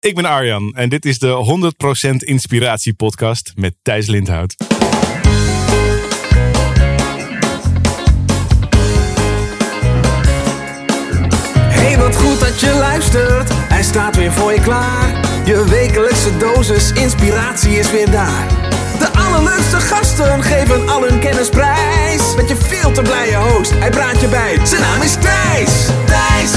Ik ben Arjan en dit is de 100% Inspiratie Podcast met Thijs Lindhout. Hey, wat goed dat je luistert. Hij staat weer voor je klaar. Je wekelijkse dosis inspiratie is weer daar. De allerleukste gasten geven al hun kennis prijs. Met je veel te blije host, hij praat je bij. Zijn naam is Thijs. Thijs,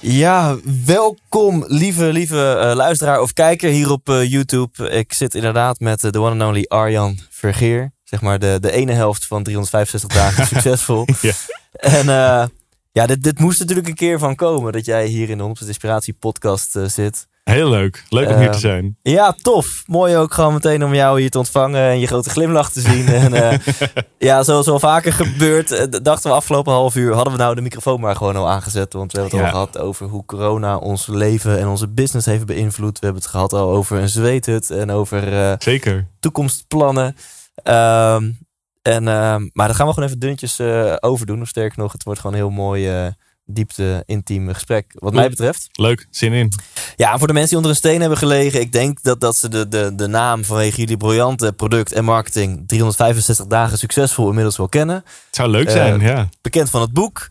Ja, welkom lieve, lieve eh, luisteraar of kijker hier op eh, YouTube. Ik zit inderdaad met de one and only Arjan Vergeer. Zeg maar de, de ene helft van 365 dagen succesvol. Ja. En eh, ja, dit, dit moest natuurlijk een keer van komen. Dat jij hier in de 100% Inspiratie podcast eh, zit. Heel leuk. Leuk om hier te Ehm, zijn. Ja, tof. Mooi ook gewoon meteen om jou hier te ontvangen en je grote glimlach te zien. en eh, ja, zoals al vaker gebeurt, eh, dachten we afgelopen half uur, hadden we nou de microfoon maar gewoon al aangezet. Want we hebben het Ja. al gehad over hoe corona ons leven en onze business heeft beïnvloed. We hebben het gehad al over een zweethut en over eh, Zeker. toekomstplannen. Ehm, en, ehm, maar dat gaan we gewoon even dunnetjes eh overdoen. Of sterker nog, het wordt gewoon heel mooi, eh, diepte, intiem gesprek. Wat mij betreft. Leuk. Zin in. Ja, voor de mensen die onder een steen hebben gelegen, ik denk dat, dat ze de, de, de naam vanwege jullie briljante product en marketing 365 dagen succesvol inmiddels wel kennen. Het zou leuk zijn, Eh, ja. Bekend van het boek.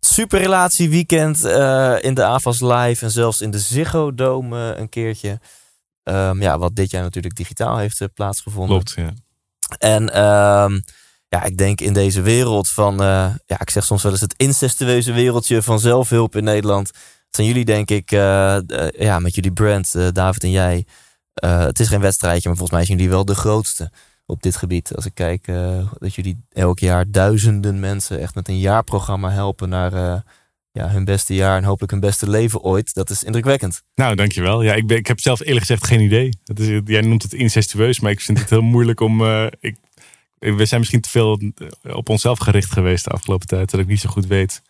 Superrelatie weekend eh, in de AFAS Live en zelfs in de Ziggo Dome een keertje. Ehm, ja, wat dit jaar natuurlijk digitaal heeft eh, plaatsgevonden. Klopt, ja. En ehm, ja, ik denk in deze wereld van, eh, ja, ik zeg soms wel eens het incestueuze wereldje van zelfhulp in Nederland. Zijn jullie denk ik, eh, ja, met jullie brand, eh, David en jij. het is geen wedstrijdje, maar volgens mij zijn jullie wel de grootste op dit gebied. Als ik kijk dat jullie elk jaar duizenden mensen echt met een jaarprogramma helpen naar ja, hun beste jaar en hopelijk hun beste leven ooit. Dat is indrukwekkend. Nou, dankjewel. Ja, ik, ben, ik heb zelf eerlijk gezegd geen idee. Dat is, jij noemt het incestueus, maar ik vind het heel moeilijk om... ik, we zijn misschien te veel op onszelf gericht geweest de afgelopen tijd. Dat ik niet zo goed weet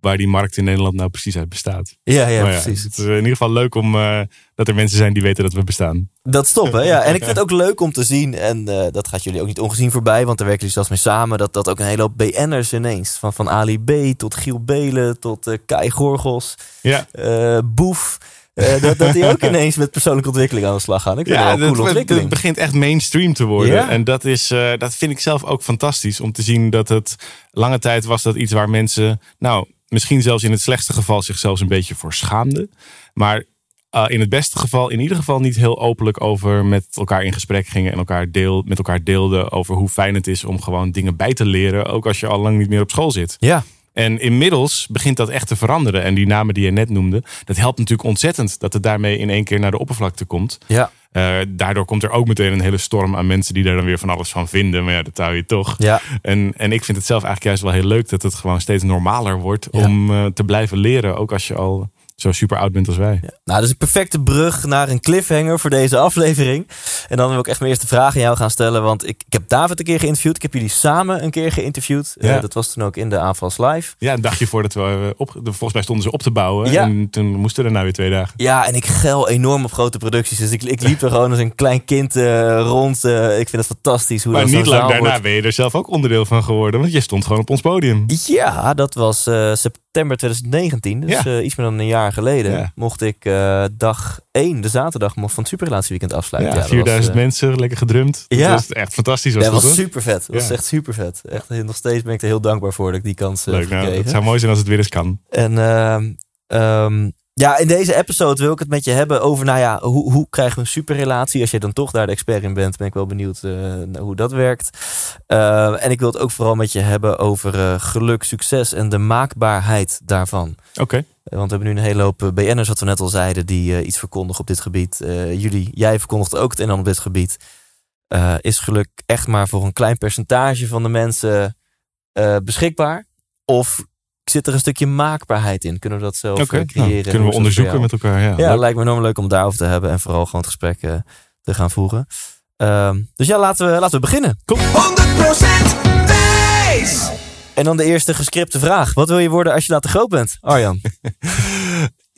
waar die markt in Nederland nou precies uit bestaat. Ja, ja, Maar precies. Het is in ieder geval leuk om eh, dat er mensen zijn die weten dat we bestaan. Dat hè? Ja. En ik vind het ook leuk om te zien, en eh, dat gaat jullie ook niet ongezien voorbij, want daar werken jullie zelfs mee samen, dat, dat ook een hele hoop BN'ers ineens, van, van Ali B tot Giel Belen tot eh, Kai Gorgels, Ja, eh, Boef, eh, dat, dat die ook ineens met persoonlijke ontwikkeling aan de slag gaan. Ik vind ja dat coole het- begint echt mainstream te worden. Ja? En dat, is, eh, dat vind ik zelf ook fantastisch om te zien dat het lange tijd was dat iets waar mensen, nou, misschien zelfs in het slechtste geval zichzelf een beetje voor schaamden. Maar eh, in het beste geval, in ieder geval niet heel openlijk over met elkaar in gesprek gingen en elkaar deel, met elkaar deelden over hoe fijn het is om gewoon dingen bij te leren, ook als je al lang niet meer op school zit. Ja, En inmiddels begint dat echt te veranderen. En die namen die je net noemde, dat helpt natuurlijk ontzettend dat het daarmee in één keer naar de oppervlakte komt. ja, Eh, daardoor komt er ook meteen een hele storm aan mensen die daar dan weer van alles van vinden. Maar ja, dat hou je toch. ja. En, en ik vind het zelf eigenlijk juist wel heel leuk dat het gewoon steeds normaler wordt Ja. om eh, te blijven leren. Ook als je al zo super oud bent als wij. Nou, dus een perfecte brug naar een cliffhanger voor deze aflevering. En dan wil ik echt mijn eerste vraag aan jou gaan stellen. Want ik, ik heb David een keer geïnterviewd. Ik heb jullie samen een keer geïnterviewd. Eh, Ja. dat was toen ook in de AFAS Live. Ja, een dagje voordat we eh, op. Volgens mij stonden ze op te bouwen. Ja. En toen moesten we er nou weer twee dagen. Ja, en ik gel enorm op grote producties. Dus ik, ik liep er gewoon als een klein kind eh, rond. Ik vind het fantastisch hoe Maar dat niet zo'n lang daarna wordt. ben je er zelf ook onderdeel van geworden. Want je stond gewoon op ons podium. Ja, dat was september 2019. Dus Ja. iets meer dan een jaar geleden. Ja. Mocht ik eh, dag 1, de zaterdag, mocht van het Superrelatieweekend afsluiten. Ja, Ja, dat was, 4000 eh, mensen, lekker gedrumd. Dat Ja. was echt fantastisch. Was dat dat, was super vet. Dat was echt super vet. Echt, nog steeds ben ik er heel dankbaar voor dat ik die kans eh, Leuk, heb nou, gekregen. het zou mooi zijn als het weer eens kan. En ehm, ja, in deze episode wil ik het met je hebben over, nou ja, hoe, hoe krijgen we een superrelatie? Als je dan toch daar de expert in bent, ben ik wel benieuwd eh, hoe dat werkt. Eh, en ik wil het ook vooral met je hebben over eh, geluk, succes en de maakbaarheid daarvan. Oké. Want we hebben nu een hele hoop BN'ers, wat we net al zeiden, die iets verkondigen op dit gebied. Jullie, jij verkondigt ook het een en ander op dit gebied. Is geluk echt maar voor een klein percentage van de mensen beschikbaar? Of zit er een stukje maakbaarheid in? Kunnen we dat zelf creëren? nou, Hoe kunnen we onderzoeken met elkaar. Ja? Ja, lijkt me enorm leuk om het daarover te hebben en vooral gewoon het gesprek eh, te gaan voeren. Ehm, dus ja, laten we, laten we beginnen. 100% Thijs. En dan de eerste gescripte vraag. Wat wil je worden als je later groot bent, Arjan?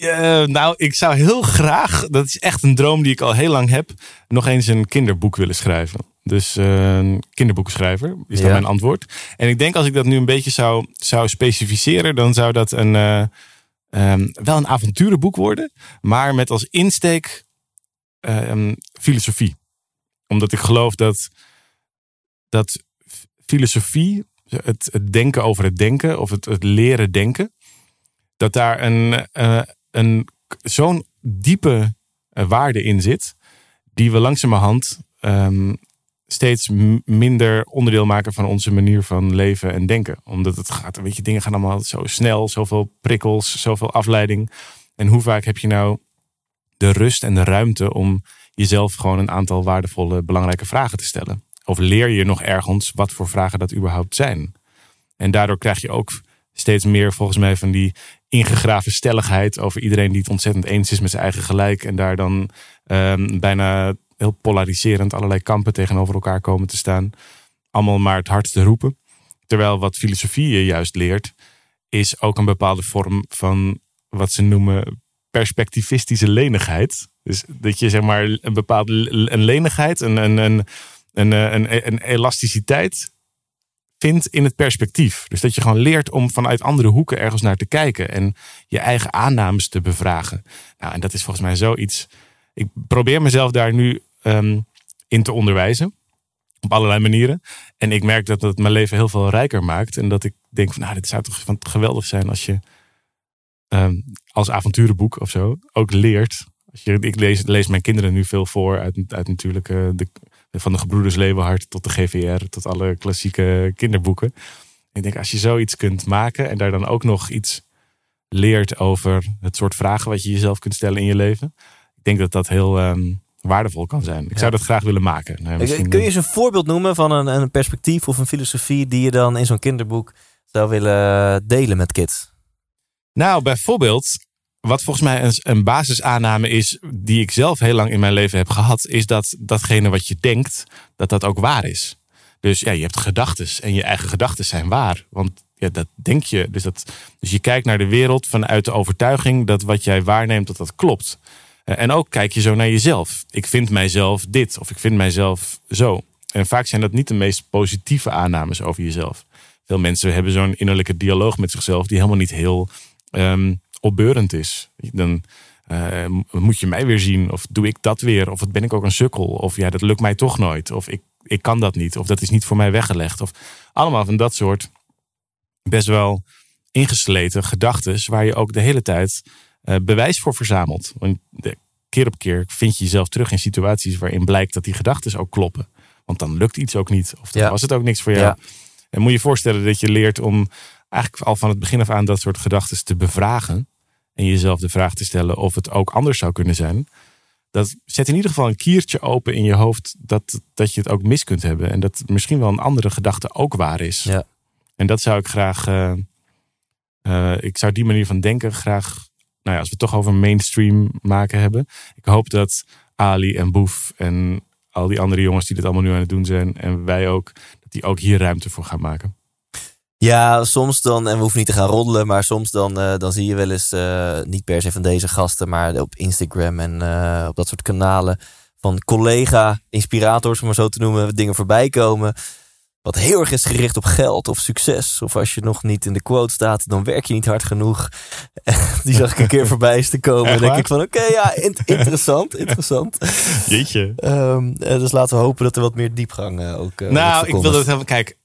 Eh, nou, ik zou heel graag, dat is echt een droom die ik al heel lang heb, nog eens een kinderboek willen schrijven. Dus uh, kinderboekenschrijver is dan Ja. mijn antwoord. En ik denk als ik dat nu een beetje zou, zou specificeren, dan zou dat een, eh, ehm, wel een avonturenboek worden, maar met als insteek ehm, filosofie. Omdat ik geloof dat, dat filosofie, het, het denken over het denken of het, het leren denken, dat daar een, eh, een, zo'n diepe eh, waarde in zit, die we langzamerhand steeds minder onderdeel maken van onze manier van leven en denken. Omdat het gaat, weet je, dingen gaan allemaal zo snel, zoveel prikkels, zoveel afleiding. En hoe vaak heb je nou de rust en de ruimte om jezelf gewoon een aantal waardevolle, belangrijke vragen te stellen? Of leer je nog ergens wat voor vragen dat überhaupt zijn? En daardoor krijg je ook steeds meer volgens mij van die ingegraven stelligheid over iedereen die het ontzettend eens is met zijn eigen gelijk. En daar dan ehm, bijna heel polariserend allerlei kampen tegenover elkaar komen te staan. Allemaal maar het hardste roepen. Terwijl wat filosofie je juist leert, is ook een bepaalde vorm van wat ze noemen perspectivistische lenigheid. Dus dat je zeg maar een bepaalde een lenigheid, een, een, een, een, een, een elasticiteit vindt in het perspectief. Dus dat je gewoon leert om vanuit andere hoeken ergens naar te kijken en je eigen aannames te bevragen. Nou, en dat is volgens mij zoiets. Ik probeer mezelf daar nu ehm, in te onderwijzen. Op allerlei manieren. En ik merk dat het mijn leven heel veel rijker maakt. En dat ik denk van, nou, dit zou toch geweldig zijn als je ehm, als avonturenboek of zo ook leert. Als je, ik lees, lees mijn kinderen nu veel voor uit, uit natuurlijk eh, de, van de Gebroeders Leeuwenhart tot de GVR, tot alle klassieke kinderboeken. Ik denk, als je zoiets kunt maken en daar dan ook nog iets leert over het soort vragen wat je jezelf kunt stellen in je leven. Ik denk dat dat heel ehm, waardevol kan zijn. Ik zou dat graag willen maken. Misschien- Kun je eens een voorbeeld noemen van een, een perspectief of een filosofie die je dan in zo'n kinderboek zou willen delen met kids? Nou, bijvoorbeeld, wat volgens mij een, een basisaanname is, die ik zelf heel lang in mijn leven heb gehad, is dat datgene wat je denkt, dat dat ook waar is. Dus ja, je hebt gedachten en je eigen gedachten zijn waar. Want ja, dat denk je. Dus, dat, dus je kijkt naar de wereld vanuit de overtuiging dat wat jij waarneemt, dat dat klopt. Eh, En ook kijk je zo naar jezelf. Ik vind mijzelf dit of ik vind mijzelf zo. En vaak zijn dat niet de meest positieve aannames over jezelf. Veel mensen hebben zo'n innerlijke dialoog met zichzelf die helemaal niet heel ehm, opbeurend is. Dan eh, moet je mij weer zien of doe ik dat weer of ben ik ook een sukkel of ja dat lukt mij toch nooit of ik, ik kan dat niet of dat is niet voor mij weggelegd of allemaal van dat soort best wel ingesleten gedachten waar je ook de hele tijd bewijs voor verzamelt. Want de, keer op keer vind je jezelf terug in situaties waarin blijkt dat die gedachten ook kloppen. Want dan lukt iets ook niet of dan Ja. was het ook niks voor jou. Ja. En moet je je voorstellen dat je leert om eigenlijk al van het begin af aan dat soort gedachten te bevragen. En jezelf de vraag te stellen of het ook anders zou kunnen zijn. Dat zet in ieder geval een kiertje open in je hoofd dat, dat je het ook mis kunt hebben. En dat misschien wel een andere gedachte ook waar is. Ja. En dat zou ik graag. eh, eh, ik zou die manier van denken graag. Nou ja, als we het toch over mainstream maken hebben. Ik hoop dat Ali en Boef en al die andere jongens die dit allemaal nu aan het doen zijn. En wij ook. Dat die ook hier ruimte voor gaan maken. Ja, soms dan, en we hoeven niet te gaan roddelen, maar soms dan, eh, dan zie je wel eens, eh, niet per se van deze gasten, maar op Instagram en eh, op dat soort kanalen van collega-inspirators, om maar zo te noemen, dingen voorbij komen. Wat heel erg is gericht op geld of succes. Of als je nog niet in de quote staat, dan werk je niet hard genoeg. Die zag ik een keer voorbij is te komen. En denk ik van, oké, ja, in- interessant, interessant. Jeetje. Ehm, eh, dus laten we hopen dat er wat meer diepgang eh, ook. wordt Nou, ik wil dat helemaal. Kijk,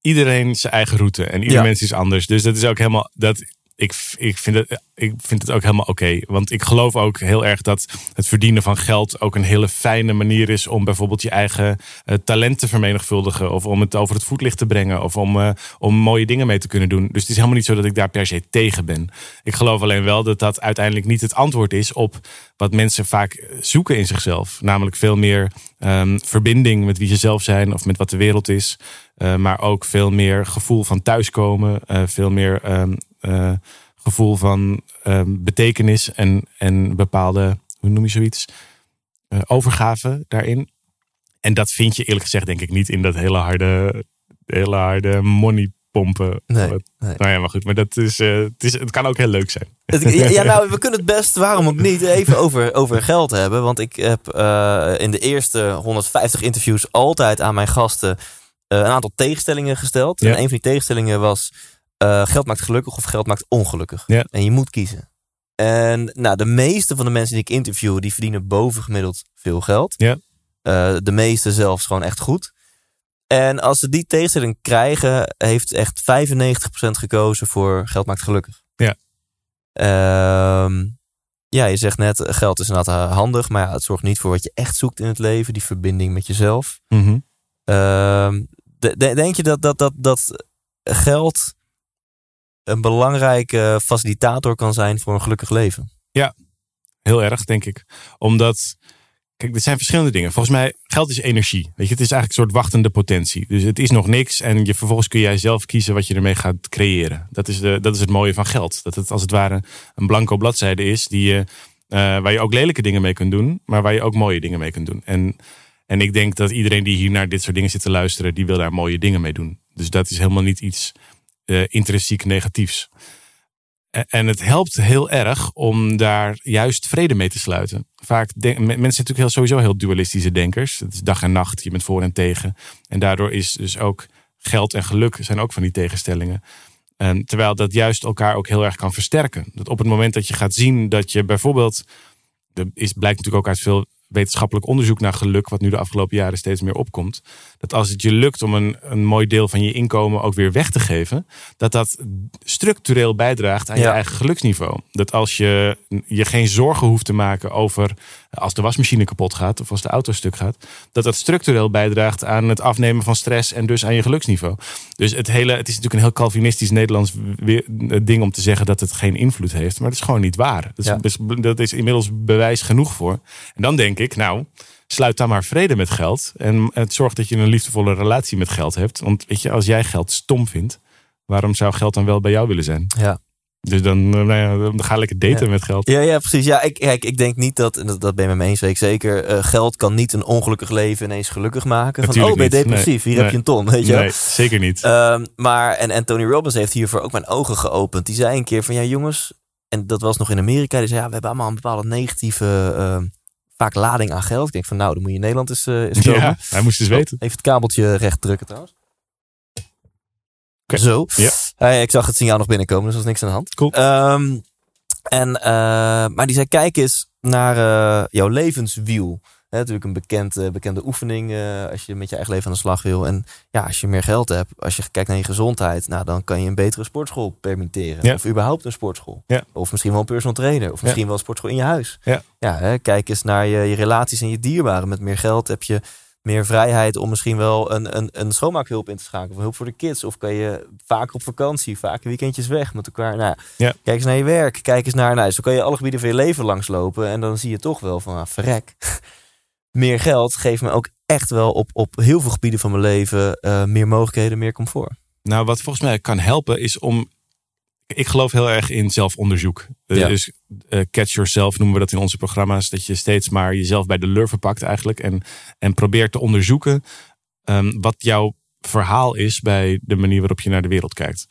iedereen zijn eigen route en ieder Ja. mens is anders. Dus dat is ook helemaal. Dat, ik, ik, vind het, ik vind het ook helemaal oké. Want ik geloof ook heel erg dat het verdienen van geld ook een hele fijne manier is om bijvoorbeeld je eigen eh, talent te vermenigvuldigen. Of om het over het voetlicht te brengen. Of om, eh, om mooie dingen mee te kunnen doen. Dus het is helemaal niet zo dat ik daar per se tegen ben. Ik geloof alleen wel dat dat uiteindelijk niet het antwoord is op wat mensen vaak zoeken in zichzelf. Namelijk veel meer ehm, verbinding met wie ze zelf zijn of met wat de wereld is. Eh, maar ook veel meer gevoel van thuiskomen. eh, veel meer ehm, eh, gevoel van ehm, betekenis en, en bepaalde, hoe noem je zoiets? Overgave daarin. En dat vind je eerlijk gezegd denk ik niet in dat hele harde, hele harde money pompen. Nee. Nou ja, maar goed. Maar dat is, het, is, het kan ook heel leuk zijn. Ja, ja, nou, we kunnen het best, waarom ook niet, even over, over geld hebben. Want ik heb in de eerste 150 interviews altijd aan mijn gasten een aantal tegenstellingen gesteld. Ja. En een van die tegenstellingen was: eh, geld maakt gelukkig of geld maakt ongelukkig. Ja. En je moet kiezen. En nou, de meeste van de mensen die ik interview, die verdienen bovengemiddeld veel geld. Ja. Eh, de meeste zelfs gewoon echt goed. En als ze die tegenstelling krijgen, heeft echt 95% gekozen voor geld maakt gelukkig. Ja. Ehm, ja, je zegt net, geld is inderdaad eh, handig, maar ja, het zorgt niet voor wat je echt zoekt in het leven, die verbinding met jezelf. De- denk je dat, dat, dat, dat geld een belangrijke facilitator kan zijn voor een gelukkig leven? Heel erg, denk ik. Omdat, kijk, er zijn verschillende dingen. Volgens mij, geld is energie. Weet je, het is eigenlijk een soort wachtende potentie. Dus het is nog niks en je, vervolgens kun jij zelf kiezen wat je ermee gaat creëren. Dat is, de, dat is het mooie van geld. Dat het als het ware een blanco bladzijde is die je, eh, waar je ook lelijke dingen mee kunt doen, maar waar je ook mooie dingen mee kunt doen. En, en ik denk dat iedereen die hier naar dit soort dingen zit te luisteren, die wil daar mooie dingen mee doen. Dus dat is helemaal niet iets eh, intrinsiek negatiefs. En- het helpt heel erg om daar juist vrede mee te sluiten. Vaak denk, men- mensen zijn natuurlijk sowieso heel dualistische denkers. Het is dag en nacht, je bent voor en tegen. En daardoor is dus ook geld en geluk zijn ook van die tegenstellingen. En terwijl dat juist elkaar ook heel erg kan versterken. Dat op het moment dat je gaat zien dat je bijvoorbeeld. Er is, blijkt natuurlijk ook uit veel wetenschappelijk onderzoek naar geluk, wat nu de afgelopen jaren steeds meer opkomt. Dat als het je lukt om een, een mooi deel van je inkomen ook weer weg te geven, dat dat structureel bijdraagt aan je eigen geluksniveau. Dat als je je geen zorgen hoeft te maken over als de wasmachine kapot gaat of als de auto stuk gaat, dat dat structureel bijdraagt aan het afnemen van stress en dus aan je geluksniveau. Dus het hele, het is natuurlijk een heel Calvinistisch Nederlands weer- ding om te zeggen dat het geen invloed heeft, maar dat is gewoon niet waar. Dat is, Ja. best- dat is inmiddels bewijs genoeg voor. En dan denk ik, nou, sluit dan maar vrede met geld en het zorgt dat je een liefdevolle relatie met geld hebt. Want weet je, als jij geld stom vindt, waarom zou geld dan wel bij jou willen zijn? Ja. Dus dan, eh, nou ja, dan ga lekker daten Ja. met geld. Ja, ja precies. Ja, ik, kijk, ik denk niet dat, en dat, dat ben je met me eens, weet ik zeker. eh, geld kan niet een ongelukkig leven ineens gelukkig maken. Van, Natuurlijk oh, ben je niet. Nee. depressief? Hier Nee. heb je een ton, weet je. Nee, zeker niet. Ehm, maar, en, Tony Robbins heeft hiervoor ook mijn ogen geopend. Die zei een keer van, ja jongens, en dat was nog in Amerika. Die zei, ja, we hebben allemaal een bepaalde negatieve, ehm, vaak lading aan geld. Ik denk van, nou, dan moet je in Nederland eens, eens komen. ja, hij moest dus weten. Even het kabeltje recht drukken trouwens. Zo. Ja. Eh, ik zag het signaal nog binnenkomen, dus er was niks aan de hand. Cool. Ehm, en, eh, maar die zei, kijk eens naar eh, jouw levenswiel. Natuurlijk een bekend, eh, bekende oefening als je met je eigen leven aan de slag wil. En ja, als je meer geld hebt, als je kijkt naar je gezondheid, nou, dan kan je een betere sportschool permitteren. Ja. Of überhaupt een sportschool. Ja. Of misschien wel een personal trainer. Of misschien wel een sportschool in je huis. Ja. Kijk eens naar je, je relaties en je dierbaren. Met meer geld heb je meer vrijheid om misschien wel een, een, een schoonmaakhulp in te schakelen. Of hulp voor de kids. Of kan je vaker op vakantie, vaker weekendjes weg met elkaar. Nou, Ja. Kijk eens naar je werk. Kijk eens naar, nou, zo kan je alle gebieden van je leven langslopen. En dan zie je toch wel van, ah, verrek. meer geld geeft me ook echt wel op, op heel veel gebieden van mijn leven eh, meer mogelijkheden, meer comfort. Nou, wat volgens mij kan helpen is om. Ik geloof heel erg in zelfonderzoek. Eh, Ja. Dus eh, catch yourself noemen we dat in onze programma's. Dat je steeds maar jezelf bij de lurven pakt eigenlijk. En, en probeert te onderzoeken ehm, wat jouw verhaal is bij de manier waarop je naar de wereld kijkt.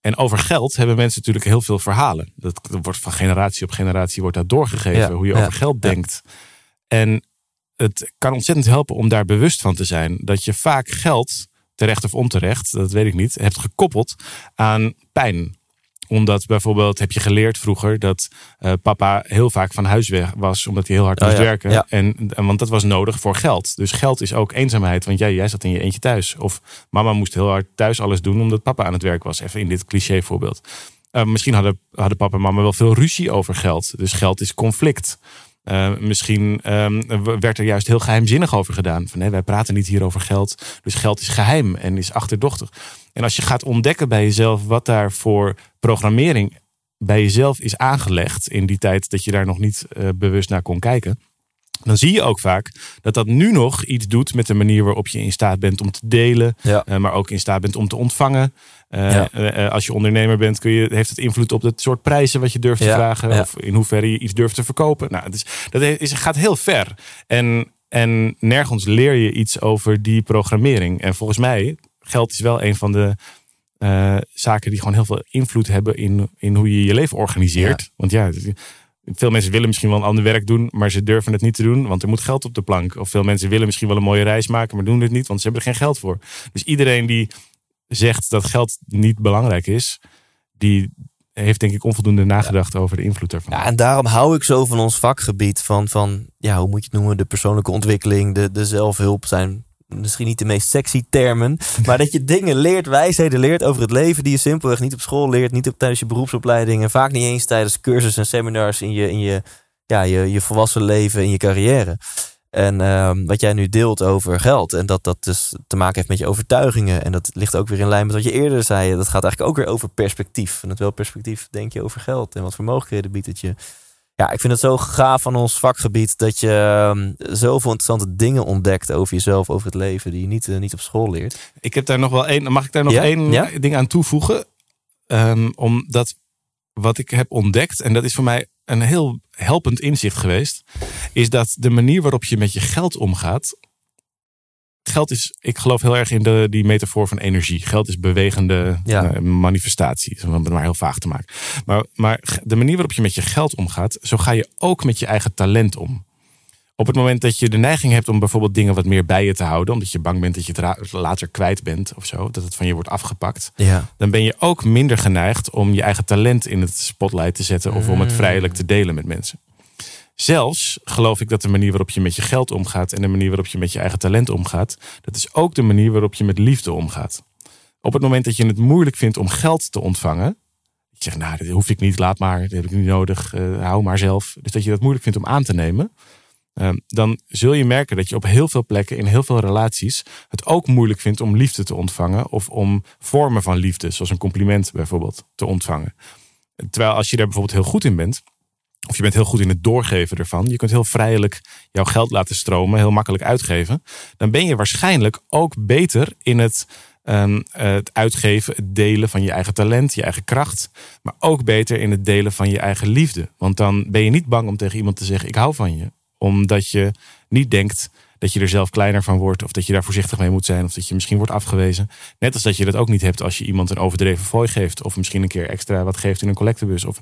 En over geld hebben mensen natuurlijk heel veel verhalen. Dat, wordt van generatie op generatie wordt dat doorgegeven. Ja, hoe je ja, over geld denkt. En het kan ontzettend helpen om daar bewust van te zijn. Dat je vaak geld, terecht of onterecht, dat weet ik niet, hebt gekoppeld aan pijn omdat bijvoorbeeld heb je geleerd vroeger dat eh, papa heel vaak van huis weg was. Omdat hij heel hard Oh moest ja, werken. ja. En, en want dat was nodig voor geld. Dus geld is ook eenzaamheid. Want jij, jij zat in je eentje thuis. Of mama moest heel hard thuis alles doen omdat papa aan het werk was. Even in dit cliché voorbeeld. Eh, misschien hadden, hadden papa en mama wel veel ruzie over geld. Dus geld is conflict. Eh, misschien ehm, werd er juist heel geheimzinnig over gedaan. Van, nee, wij praten niet hier over geld. Dus geld is geheim en is achterdochtig. En als je gaat ontdekken bij jezelf wat daar voor programmering bij jezelf is aangelegd. in die tijd dat je daar nog niet eh, bewust naar kon kijken. Dan zie je ook vaak dat dat nu nog iets doet met de manier waarop je in staat bent om te delen. Ja. eh, maar ook in staat bent om te ontvangen. Eh, Ja. eh, als je ondernemer bent, kun je, heeft het invloed op het soort prijzen wat je durft te vragen. Of in hoeverre je iets durft te verkopen. Nou, het is, dat is, gaat heel ver. En, en nergens leer je iets over die programmering. En volgens mij, geld is wel een van de zaken die gewoon heel veel invloed hebben in, in hoe je je leven organiseert. Want ja, veel mensen willen misschien wel een ander werk doen, maar ze durven het niet te doen, want er moet geld op de plank. Of veel mensen willen misschien wel een mooie reis maken, maar doen het niet, want ze hebben er geen geld voor. Dus iedereen die zegt dat geld niet belangrijk is, die heeft denk ik onvoldoende nagedacht over de invloed daarvan. Ja, en daarom hou ik zo van ons vakgebied. Van, van ja, hoe moet je het noemen? De persoonlijke ontwikkeling, de, de zelfhulp zijn misschien niet de meest sexy termen. Maar dat je dingen leert, wijsheden leert over het leven die je simpelweg niet op school leert. Niet op, tijdens je beroepsopleiding. En vaak niet eens tijdens cursussen en seminars in je, in je, ja, je, je volwassen leven, in je carrière. En ehm, wat jij nu deelt over geld. En dat dat dus te maken heeft met je overtuigingen. En dat ligt ook weer in lijn met wat je eerder zei. Dat gaat eigenlijk ook weer over perspectief. En het wel perspectief denk je over geld. En wat voor mogelijkheden biedt het je. Ja, ik vind het zo gaaf van ons vakgebied. Dat je um, zoveel interessante dingen ontdekt over jezelf, over het leven. Die je niet, uh, niet op school leert. Ik heb daar nog wel één. Mag ik daar nog Ja? één Ja? ding aan toevoegen? Ehm, omdat wat ik heb ontdekt, en dat is voor mij een heel helpend inzicht geweest, is dat de manier waarop je met je geld omgaat. Geld is, ik geloof heel erg in de, die metafoor van energie. Geld is bewegende Ja. eh, manifestatie. Om het maar heel vaag te maken. Maar, maar de manier waarop je met je geld omgaat, zo ga je ook met je eigen talent om. Op het moment dat je de neiging hebt om bijvoorbeeld dingen wat meer bij je te houden, omdat je bang bent dat je het later kwijt bent of zo, dat het van je wordt afgepakt, Ja. dan ben je ook minder geneigd om je eigen talent in het spotlight te zetten of om het vrijelijk te delen met mensen. Zelfs geloof ik dat de manier waarop je met je geld omgaat en de manier waarop je met je eigen talent omgaat, dat is ook de manier waarop je met liefde omgaat. Op het moment dat je het moeilijk vindt om geld te ontvangen, je zegt, nou, dat hoef ik niet, laat maar, dat heb ik niet nodig, eh, hou maar zelf. Dus dat je dat moeilijk vindt om aan te nemen, eh, dan zul je merken dat je op heel veel plekken, in heel veel relaties, het ook moeilijk vindt om liefde te ontvangen of om vormen van liefde, zoals een compliment bijvoorbeeld, te ontvangen. Terwijl als je daar bijvoorbeeld heel goed in bent, of je bent heel goed in het doorgeven ervan, je kunt heel vrijelijk jouw geld laten stromen, heel makkelijk uitgeven, dan ben je waarschijnlijk ook beter in het, ehm, het uitgeven, het delen van je eigen talent, je eigen kracht, maar ook beter in het delen van je eigen liefde. Want dan ben je niet bang om tegen iemand te zeggen: Ik hou van je, omdat je niet denkt dat je er zelf kleiner van wordt, of dat je daar voorzichtig mee moet zijn, of dat je misschien wordt afgewezen. Net als dat je dat ook niet hebt als je iemand een overdreven fooi geeft, of misschien een keer extra wat geeft in een collectebus. Of,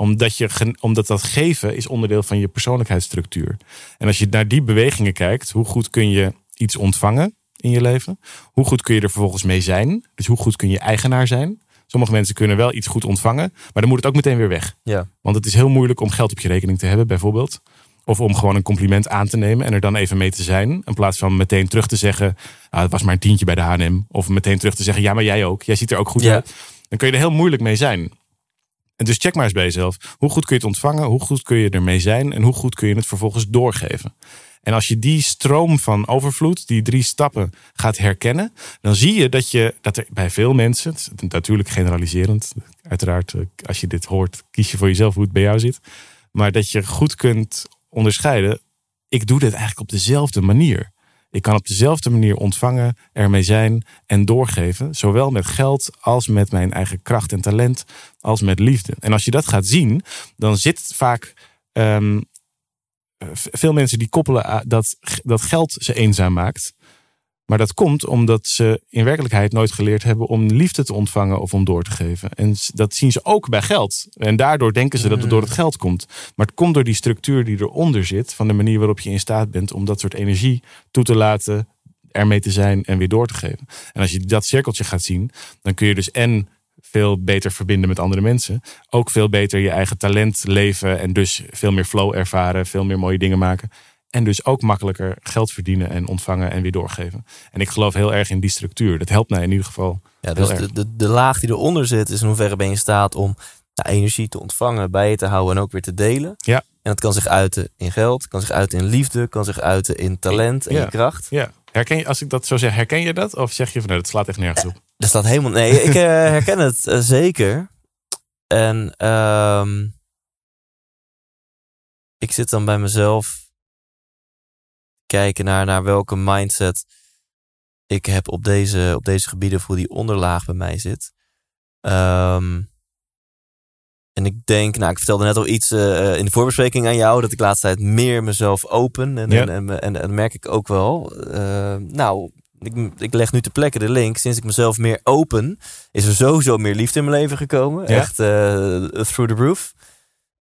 omdat, je, omdat dat geven is onderdeel van je persoonlijkheidsstructuur. En als je naar die bewegingen kijkt, hoe goed kun je iets ontvangen in je leven? Hoe goed kun je er vervolgens mee zijn? Dus hoe goed kun je eigenaar zijn? Sommige mensen kunnen wel iets goed ontvangen, maar dan moet het ook meteen weer weg. Ja. Want het is heel moeilijk om geld op je rekening te hebben, bijvoorbeeld. Of om gewoon een compliment aan te nemen en er dan even mee te zijn. In plaats van meteen terug te zeggen, ah, het was maar een tientje bij de H&M. Of meteen terug te zeggen, ja, maar jij ook. Jij ziet er ook goed Ja. uit. Dan kun je er heel moeilijk mee zijn. En dus check maar eens bij jezelf. Hoe goed kun je het ontvangen? Hoe goed kun je ermee zijn? En hoe goed kun je het vervolgens doorgeven? En als je die stroom van overvloed, die drie stappen gaat herkennen, dan zie je dat, je dat er bij veel mensen, natuurlijk generaliserend, uiteraard eh, als je dit hoort, kies je voor jezelf hoe het bij jou zit, maar dat je goed kunt onderscheiden, ik doe dit eigenlijk op dezelfde manier. Ik kan op dezelfde manier ontvangen, ermee zijn en doorgeven. Zowel met geld als met mijn eigen kracht en talent, als met liefde. En als je dat gaat zien, dan zit vaak. ehm, v- veel mensen die koppelen dat, dat geld ze eenzaam maakt. Maar dat komt omdat ze in werkelijkheid nooit geleerd hebben om liefde te ontvangen of om door te geven. En dat zien ze ook bij geld. En daardoor denken ze dat het door het geld komt. Maar het komt door die structuur die eronder zit, van de manier waarop je in staat bent om dat soort energie toe te laten, ermee te zijn en weer door te geven. En als je dat cirkeltje gaat zien, dan kun je dus en veel beter verbinden met andere mensen. Ook veel beter je eigen talent leven en dus veel meer flow ervaren, veel meer mooie dingen maken. En dus ook makkelijker geld verdienen en ontvangen en weer doorgeven. En ik geloof heel erg in die structuur. Dat helpt mij in ieder geval. Ja, dus de, de, de laag die eronder zit, is in hoeverre ben je in staat om nou, energie te ontvangen, bij je te houden en ook weer te delen. Ja. En dat kan zich uiten in geld, kan zich uiten in liefde, kan zich uiten in talent en Ja. je kracht. Ja. Herken je, als ik dat zo zeg, herken je dat? Of zeg je van nee, dat slaat echt nergens op? Dat staat helemaal. Nee, ik eh, herken het eh, zeker. En ehm, ik zit dan bij mezelf kijken naar, naar welke mindset ik heb op deze, op deze gebieden voor die onderlaag bij mij zit. Ehm, en ik denk, nou, ik vertelde net al iets eh, in de voorbespreking aan jou, dat ik de laatste tijd meer mezelf open. En, Ja. en, en, en, en merk ik ook wel. eh, nou, ik, ik leg nu te plekke de link. Sinds ik mezelf meer open, is er sowieso meer liefde in mijn leven gekomen. Ja. Echt eh, through the roof.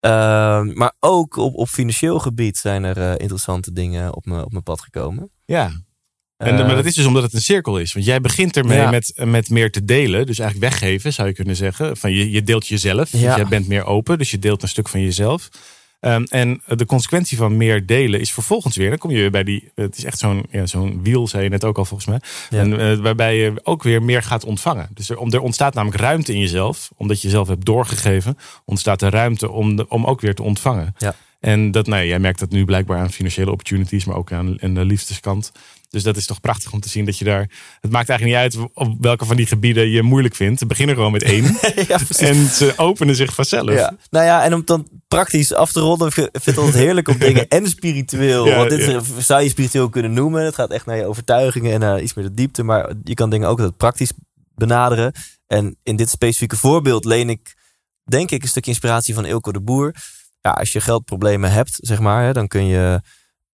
Ehm, maar ook op, op financieel gebied zijn er eh, interessante dingen op, me, op mijn pad gekomen. Ja. En, Eh, maar dat is dus omdat het een cirkel is. Want jij begint ermee Ja. met, met meer te delen. Dus eigenlijk weggeven, zou je kunnen zeggen. Van je, je deelt jezelf. Dus Ja. jij bent meer open. Dus je deelt een stuk van jezelf. Ehm, en de consequentie van meer delen is vervolgens weer. Dan kom je weer bij die. Het is echt zo'n ja, zo'n wiel, zei je net ook al volgens mij. Ja. En, eh, waarbij je ook weer meer gaat ontvangen. Dus er, om- er ontstaat namelijk ruimte in jezelf. Omdat je jezelf hebt doorgegeven. Ontstaat er ruimte om, de, om ook weer te ontvangen. Ja. En dat, nou, ja, jij merkt dat nu blijkbaar aan financiële opportunities. Maar ook aan, aan de liefdeskant. Dus dat is toch prachtig om te zien dat je daar. Het maakt eigenlijk niet uit op welke van die gebieden je moeilijk vindt. We beginnen gewoon met één. ja, en ze openen zich vanzelf. Ja. Nou ja, en om het dan praktisch af te ronden, ik vind het altijd heerlijk om dingen en spiritueel. Ja, want dit ja. zou je spiritueel kunnen noemen. Het gaat echt naar je overtuigingen en naar iets meer de diepte. Maar je kan dingen ook altijd praktisch benaderen. En in dit specifieke voorbeeld leen ik, denk ik, een stukje inspiratie van Ilko de Boer. Ja, als je geldproblemen hebt, zeg maar, hè, dan kun je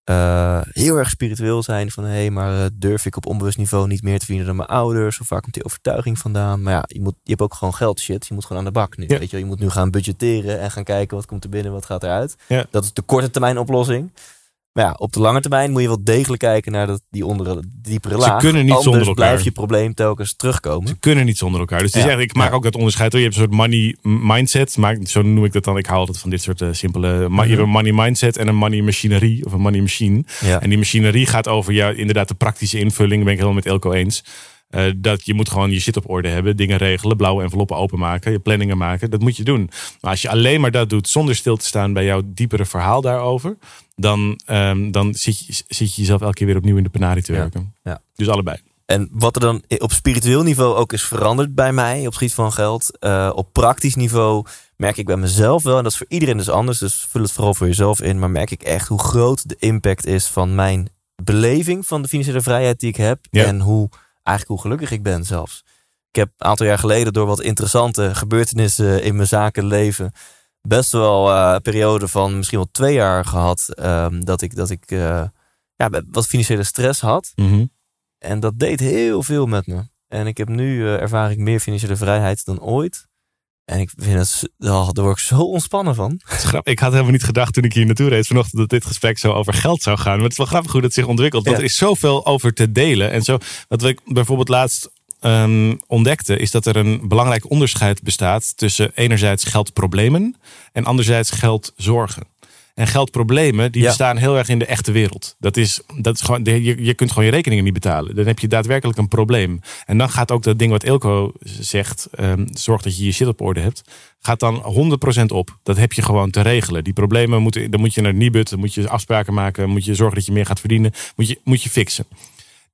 eh, heel erg spiritueel zijn. Van hé, hey, maar eh, durf ik op onbewust niveau niet meer te verdienen dan mijn ouders? Of waar komt die overtuiging vandaan? Maar ja, je, moet, je hebt ook gewoon geld shit. Je moet gewoon aan de bak nu. Ja. Weet je, wel. je moet nu gaan budgetteren en gaan kijken wat komt er binnen, wat gaat eruit. Ja. Dat is de korte termijn oplossing. Maar ja, op de lange termijn moet je wel degelijk kijken naar dat, die onder, diepere Ze laag. kunnen niet Anders zonder elkaar. blijft je probleem telkens terugkomen. Ze kunnen niet zonder elkaar. Dus het is Ja. eigenlijk, ik maak Ja. ook dat onderscheid. Hoor. Je hebt een soort money mindset. Maar zo noem ik dat dan. Ik hou altijd van dit soort eh, simpele. ma- Je hebt een money mindset en een money machinerie. Of een money machine. Ja. En die machinerie gaat over ja, inderdaad de praktische invulling. Ben ik helemaal met Elko eens. Eh, dat je moet gewoon je shit op orde hebben. Dingen regelen. Blauwe enveloppen openmaken. Je planningen maken. Dat moet je doen. Maar als je alleen maar dat doet zonder stil te staan bij jouw diepere verhaal daarover. Dan, ehm, dan zit, je, zit je jezelf elke keer weer opnieuw in de penarie te werken. Ja. Dus allebei. En wat er dan op spiritueel niveau ook is veranderd bij mij op het gebied van geld. eh, op praktisch niveau merk ik bij mezelf wel, en dat is voor iedereen dus anders, dus vul het vooral voor jezelf in. Maar merk ik echt hoe groot de impact is van mijn beleving van de financiële vrijheid die ik heb. Ja. En hoe eigenlijk hoe gelukkig ik ben zelfs. Ik heb een aantal jaar geleden door wat interessante gebeurtenissen in mijn zakenleven best wel eh, een periode van misschien wel twee jaar gehad. ehm, dat ik, dat ik eh, ja, wat financiële stress had. Mhm. En dat deed heel veel met me. En ik heb nu eh, ervaar ik meer financiële vrijheid dan ooit. En ik vind het, oh, daar word ik zo ontspannen van. Ik had helemaal niet gedacht toen ik hier naartoe reed vanochtend dat dit gesprek zo over geld zou gaan. Maar het is wel grappig hoe dat zich ontwikkelt. Want Ja. er is zoveel over te delen. En zo, wat ik bijvoorbeeld laatst ehm, ontdekte, is dat er een belangrijk onderscheid bestaat tussen enerzijds geldproblemen en anderzijds geldzorgen. En geldproblemen die Ja. bestaan heel erg in de echte wereld. Dat is, dat is gewoon, je, je kunt gewoon je rekeningen niet betalen. Dan heb je daadwerkelijk een probleem. En dan gaat ook dat ding wat Ilko zegt, ehm, zorg dat je je shit op orde hebt, gaat dan 100% op. Dat heb je gewoon te regelen. Die problemen moeten, dan moet je naar Nibud, dan moet je afspraken maken, dan moet je zorgen dat je meer gaat verdienen, moet je, moet je fixen.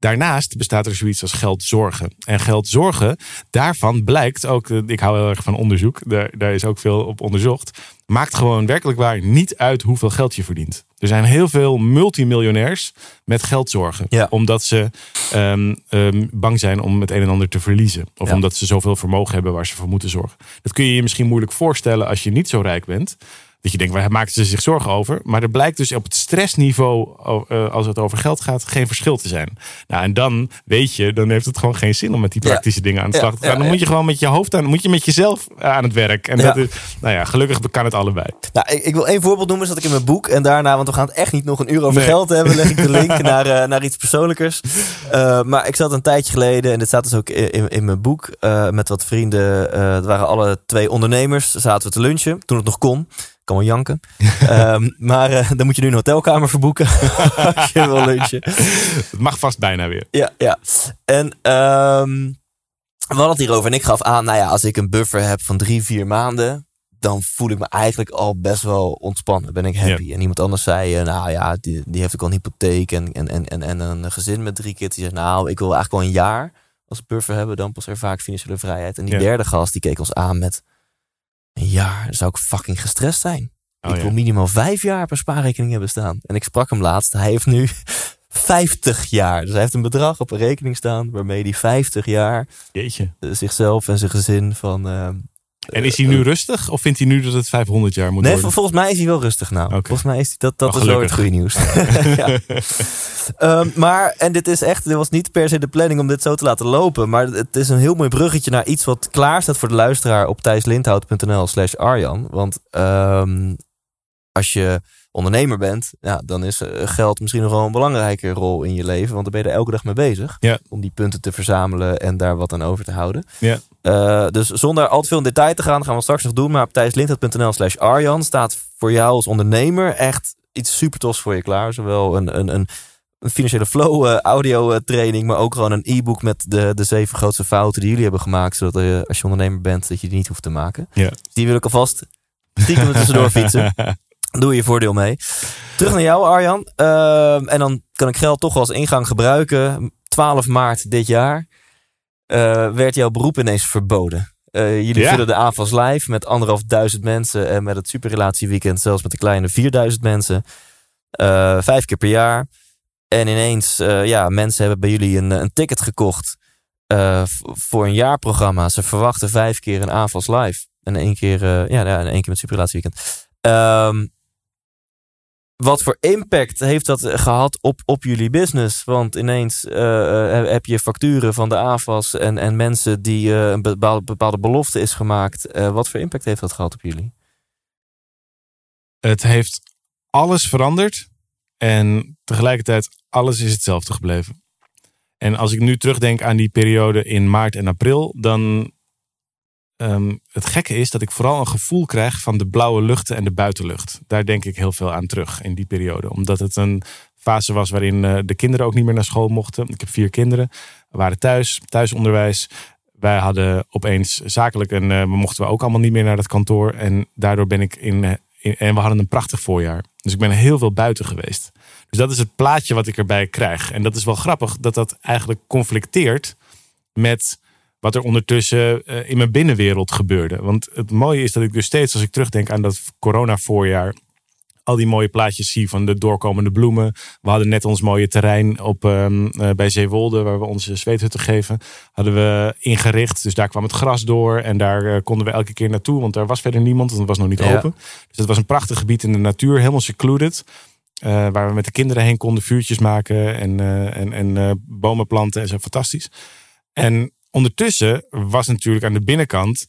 Daarnaast bestaat er zoiets als geldzorgen. En geldzorgen, daarvan blijkt ook, eh, ik hou heel erg van onderzoek, daar, daar is ook veel op onderzocht, maakt gewoon werkelijk waar niet uit hoeveel geld je verdient. Er zijn heel veel multimiljonairs met geldzorgen. Ja. Omdat ze ehm, ehm, bang zijn om het een en ander te verliezen. Of Ja. omdat ze zoveel vermogen hebben waar ze voor moeten zorgen. Dat kun je je misschien moeilijk voorstellen als je niet zo rijk bent. Dat je denkt, waar maken ze zich zorgen over? Maar er blijkt dus op het stressniveau, eh, als het over geld gaat, geen verschil te zijn. Nou, en dan weet je, dan heeft het gewoon geen zin om met die Ja. praktische dingen aan de slag te gaan. ja, Dan moet je gewoon met je hoofd aan, moet je met jezelf aan het werk. En dat is, nou ja, gelukkig kan het allebei. Nou, ik, ik wil één voorbeeld noemen, zodat ik in mijn boek en daarna, want we gaan het echt niet nog een uur over Nee. geld hebben, leg ik de link naar, eh, naar iets persoonlijkers. Eh, maar ik zat een tijdje geleden, en dit staat dus ook in, in, mijn boek, eh, met wat vrienden. eh het waren alle twee ondernemers, zaten we te lunchen, toen het nog kon. Ik kan wel janken. Ehm, maar eh, dan moet je nu een hotelkamer verboeken als je wil lunchen. Het mag vast bijna weer. Ja, ja. En ehm, we hadden het hierover en ik gaf aan, nou ja, als ik een buffer heb van drie, vier maanden, dan voel ik me eigenlijk al best wel ontspannen. Ben ik happy. En iemand anders zei, eh, nou ja, die, die heeft ook al een hypotheek en, en, en, en, en een gezin met drie kids. Die zegt, nou, ik wil eigenlijk wel een jaar als buffer hebben, dan pas ervaar ik financiële vrijheid. En die Ja. derde gast, die keek ons aan met, een jaar, zou ik fucking gestrest zijn. Oh, ik ja. wil minimaal vijf jaar op een spaarrekening hebben staan. En ik sprak hem laatst. Hij heeft nu 50 jaar. Dus hij heeft een bedrag op een rekening staan waarmee hij 50 jaar Jeetje. eh, zichzelf en zijn gezin van, eh, En is hij nu rustig of vindt hij nu dat het 500 jaar moet Nee, worden? volgens mij is hij wel rustig nou. Volgens mij is hij, dat, dat Oh, is wel het goede nieuws. ja. Ehm, maar, en dit is echt, dit was niet per se de planning om dit zo te laten lopen. Maar het is een heel mooi bruggetje naar iets wat klaar staat voor de luisteraar op thijslindhout.nl slash Arjan. Want ehm, als je ondernemer bent, ja, dan is eh, geld misschien nog wel een belangrijke rol in je leven. Want dan ben je er elke dag mee bezig. Ja. Om die punten te verzamelen en daar wat aan over te houden. Ja. Eh, dus zonder al te veel in detail te gaan, gaan we straks nog doen. Maar op thijslindhout.nl slash Arjan staat voor jou als ondernemer echt iets super tofs voor je klaar. Zowel een, een, een, een financiële flow eh, audio training, maar ook gewoon een e-book met de, de zeven grootste fouten die jullie hebben gemaakt. Zodat eh, als je ondernemer bent, dat je die niet hoeft te maken. Ja. Die wil ik alvast stiekem tussendoor fietsen. Doe je voordeel mee. Terug naar jou, Arjan. Ehm, en dan kan ik geld toch als ingang gebruiken. 12 maart dit jaar eh, werd jouw beroep ineens verboden. Eh, jullie Ja. vullen de AFAS live met anderhalf duizend mensen. En met het superrelatieweekend zelfs met de kleine 4000 mensen. Eh, vijf keer per jaar. En ineens, ja, mensen hebben bij jullie een, een ticket gekocht. voor een jaarprogramma. Ze verwachten vijf keer een AFAS live. En één keer, ja, ja, en één keer met superrelatieweekend. Ehm wat voor impact heeft dat gehad op, op jullie business? Want ineens eh, eh, heb je facturen van de AFAS en, en mensen die eh, een bepaalde, belofte is gemaakt. Wat voor impact heeft dat gehad op jullie? Het heeft alles veranderd en tegelijkertijd alles is hetzelfde gebleven. En als ik nu terugdenk aan die periode in maart en april, dan ehm, het gekke is dat ik vooral een gevoel krijg van de blauwe luchten en de buitenlucht. Daar denk ik heel veel aan terug in die periode, omdat het een fase was waarin eh, de kinderen ook niet meer naar school mochten. Ik heb vier kinderen, we waren thuis, thuisonderwijs. Wij hadden opeens zakelijk en eh, mochten we ook allemaal niet meer naar het kantoor. En daardoor ben ik in, eh, in- en we hadden een prachtig voorjaar. Dus ik ben heel veel buiten geweest. Dus dat is het plaatje wat ik erbij krijg. En dat is wel grappig dat dat eigenlijk conflicteert met wat er ondertussen eh, in mijn binnenwereld gebeurde. Want het mooie is dat ik dus steeds, als ik terugdenk aan dat corona-voorjaar, al die mooie plaatjes zie van de doorkomende bloemen. We hadden net ons mooie terrein op, ehm, eh, bij Zeewolde, waar we onze zweethutten geven, hadden we ingericht. Dus daar kwam het gras door en daar eh, konden we elke keer naartoe, want daar was verder niemand, want het was nog niet Ja. open. Dus het was een prachtig gebied in de natuur, helemaal secluded. waar we met de kinderen heen konden vuurtjes maken en, en, en bomen planten en zo. Fantastisch. En ondertussen was natuurlijk aan de binnenkant,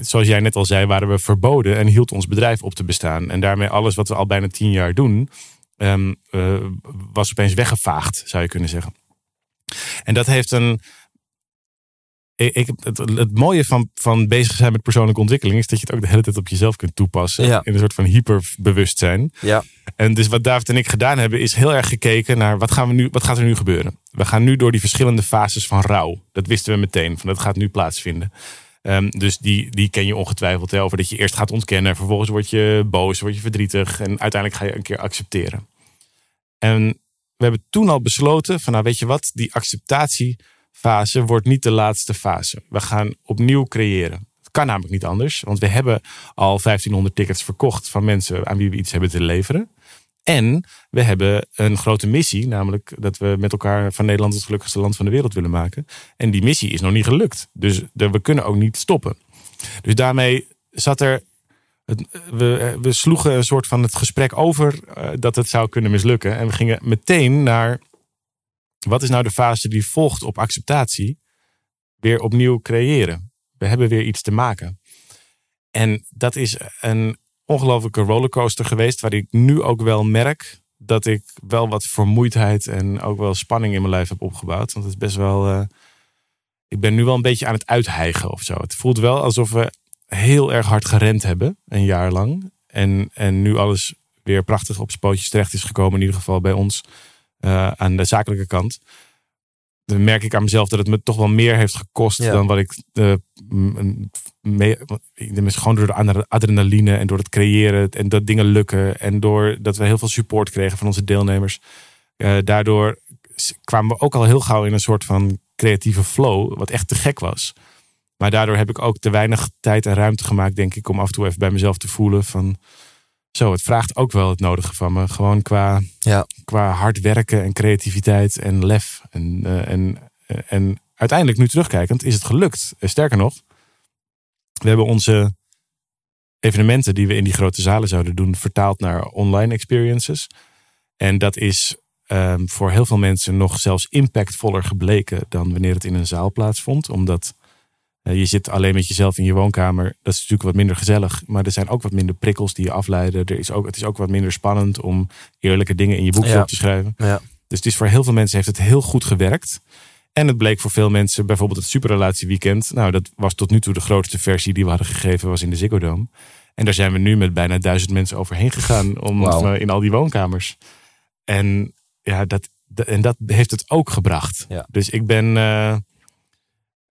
zoals jij net al zei, waren we verboden en hield ons bedrijf op te bestaan. En daarmee alles wat we al bijna tien jaar doen, ehm, eh, was opeens weggevaagd, zou je kunnen zeggen. En dat heeft een. Ik, het, het mooie van, van bezig zijn met persoonlijke ontwikkeling is dat je het ook de hele tijd op jezelf kunt toepassen. Ja. In een soort van hyperbewustzijn. Ja. En dus wat David en ik gedaan hebben, is heel erg gekeken naar wat, gaan we nu, wat gaat er nu gebeuren. We gaan nu door die verschillende fases van rouw. Dat wisten we meteen, van dat gaat nu plaatsvinden. Ehm, dus die, die ken je ongetwijfeld hè, over dat je eerst gaat ontkennen. Vervolgens word je boos, word je verdrietig. En uiteindelijk ga je een keer accepteren. En we hebben toen al besloten van nou weet je wat, die acceptatiefase wordt niet de laatste fase. We gaan opnieuw creëren. Het kan namelijk niet anders, want we hebben al 1500 tickets verkocht van mensen aan wie we iets hebben te leveren. En we hebben een grote missie, namelijk dat we met elkaar van Nederland het gelukkigste land van de wereld willen maken. En die missie is nog niet gelukt. Dus we kunnen ook niet stoppen. Dus daarmee zat er. we, we sloegen een soort van het gesprek over eh, dat het zou kunnen mislukken. En we gingen meteen naar. Wat is nou de fase die volgt op acceptatie? Weer opnieuw creëren. We hebben weer iets te maken. En dat is een ongelofelijke rollercoaster geweest. Waar ik nu ook wel merk dat ik wel wat vermoeidheid en ook wel spanning in mijn lijf heb opgebouwd. Want het is best wel. eh, ik ben nu wel een beetje aan het uithijgen of zo. Het voelt wel alsof we heel erg hard gerend hebben, een jaar lang. En, en nu alles weer prachtig op zijn pootjes terecht is gekomen, in ieder geval bij ons eh, aan de zakelijke kant. Dan merk ik aan mezelf dat het me toch wel meer heeft gekost Ja. dan wat ik. eh, m- mee, gewoon door de adre- adrenaline en door het creëren en dat dingen lukken. En door dat we heel veel support kregen van onze deelnemers. Eh, daardoor kwamen we ook al heel gauw in een soort van creatieve flow, wat echt te gek was. Maar daardoor heb ik ook te weinig tijd en ruimte gemaakt, denk ik, om af en toe even bij mezelf te voelen van. Zo, het vraagt ook wel het nodige van me. Gewoon qua, Ja. qua hard werken en creativiteit en lef. En, eh, en, eh, en uiteindelijk, nu terugkijkend, is het gelukt. Eh, Sterker nog, we hebben onze evenementen die we in die grote zalen zouden doen, vertaald naar online experiences. En dat is ehm, voor heel veel mensen nog zelfs impactvoller gebleken dan wanneer het in een zaal plaatsvond. Omdat je zit alleen met jezelf in je woonkamer. Dat is natuurlijk wat minder gezellig. Maar er zijn ook wat minder prikkels die je afleiden. Er is ook, het is ook wat minder spannend om eerlijke dingen in je boekje Ja. op te schrijven. Ja. Dus het is voor heel veel mensen heeft het heel goed gewerkt. En het bleek voor veel mensen, bijvoorbeeld het superrelatieweekend. Nou, dat was tot nu toe de grootste versie die we hadden gegeven, was in de Ziggo Dome. En daar zijn we nu met bijna duizend mensen overheen gegaan om, eh, in al die woonkamers. En ja, dat, en dat heeft het ook gebracht. Ja. Dus ik ben, eh,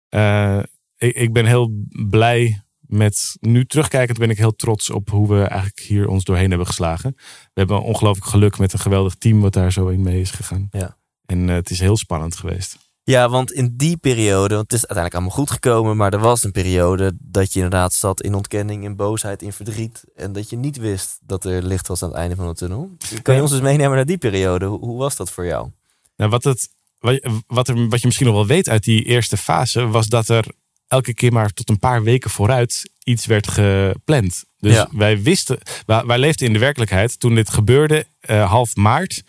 eh, ik, ik ben heel blij met. Nu terugkijkend ben ik heel trots op hoe we eigenlijk hier ons doorheen hebben geslagen. We hebben ongelooflijk geluk met een geweldig team wat daar zo in mee is gegaan. Ja. En eh, het is heel spannend geweest. Ja, want in die periode, want het is uiteindelijk allemaal goed gekomen, maar er was een periode dat je inderdaad zat in ontkenning, in boosheid, in verdriet. En dat je niet wist dat er licht was aan het einde van de tunnel. Kan je ons dus meenemen naar die periode? Hoe, hoe was dat voor jou? Nou, wat, het, wat, wat, er, wat je misschien nog wel weet uit die eerste fase, was dat er elke keer maar tot een paar weken vooruit iets werd gepland. Dus Ja. wij wisten, wij, wij leefden in de werkelijkheid toen dit gebeurde, eh, half maart.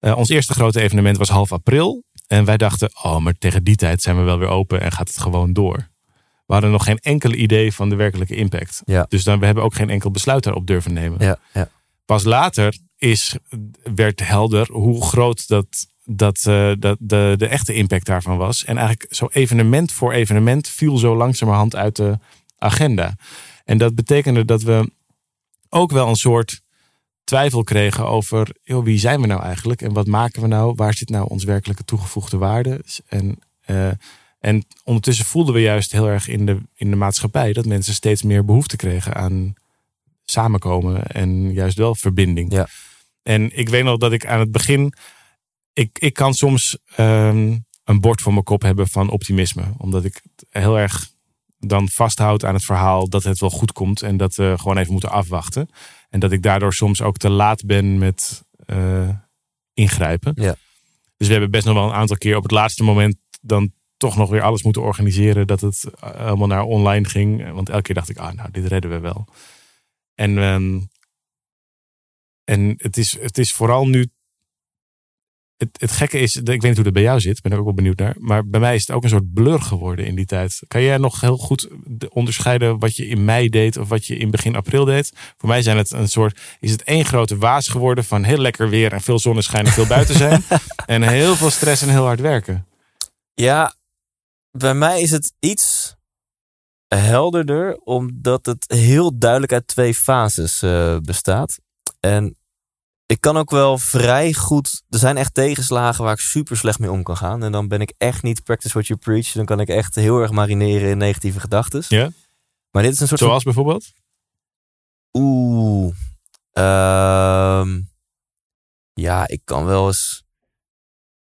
Eh, ons eerste grote evenement was half april. En wij dachten, oh, maar tegen die tijd zijn we wel weer open en gaat het gewoon door. We hadden nog geen enkel idee van de werkelijke impact. Ja. Dus dan, we hebben ook geen enkel besluit daarop durven nemen. Ja, ja. Pas later is, werd helder hoe groot dat, dat, eh, dat de, de echte impact daarvan was. En eigenlijk zo evenement voor evenement viel zo langzamerhand uit de agenda. En dat betekende dat we ook wel een soort twijfel kregen over joh, wie zijn we nou eigenlijk en wat maken we nou? Waar zit nou ons werkelijke toegevoegde waarde? En, eh, en ondertussen voelden we juist heel erg in de, in de maatschappij dat mensen steeds meer behoefte kregen aan samenkomen en juist wel verbinding. Ja. En ik weet nog dat ik aan het begin, ik, ik kan soms ehm, een bord voor mijn kop hebben van optimisme, omdat ik heel erg dan vasthoud aan het verhaal dat het wel goed komt en dat we gewoon even moeten afwachten. En dat ik daardoor soms ook te laat ben met eh, ingrijpen. Ja. Dus we hebben best nog wel een aantal keer op het laatste moment dan toch nog weer alles moeten organiseren dat het eh, helemaal naar online ging. Want elke keer dacht ik, ah nou, dit redden we wel. En, ehm, en het, is, het is vooral nu. Het, het gekke is, ik weet niet hoe dat bij jou zit, ben ik ook wel benieuwd naar. Maar bij mij is het ook een soort blur geworden in die tijd. Kan jij nog heel goed de- onderscheiden wat je in mei deed of wat je in begin april deed? Voor mij zijn het een soort, is het één grote waas geworden van heel lekker weer en veel zonneschijn en veel buiten zijn. en heel veel stress en heel hard werken. Ja, bij mij is het iets helderder, omdat het heel duidelijk uit twee fases eh, bestaat. En ik kan ook wel vrij goed. Er zijn echt tegenslagen waar ik super slecht mee om kan gaan. En dan ben ik echt niet practice what you preach. Dan kan ik echt heel erg marineren in negatieve gedachten. Ja? Maar dit is een soort van Zoals bijvoorbeeld? Oeh. Ehm, ja, ik kan wel eens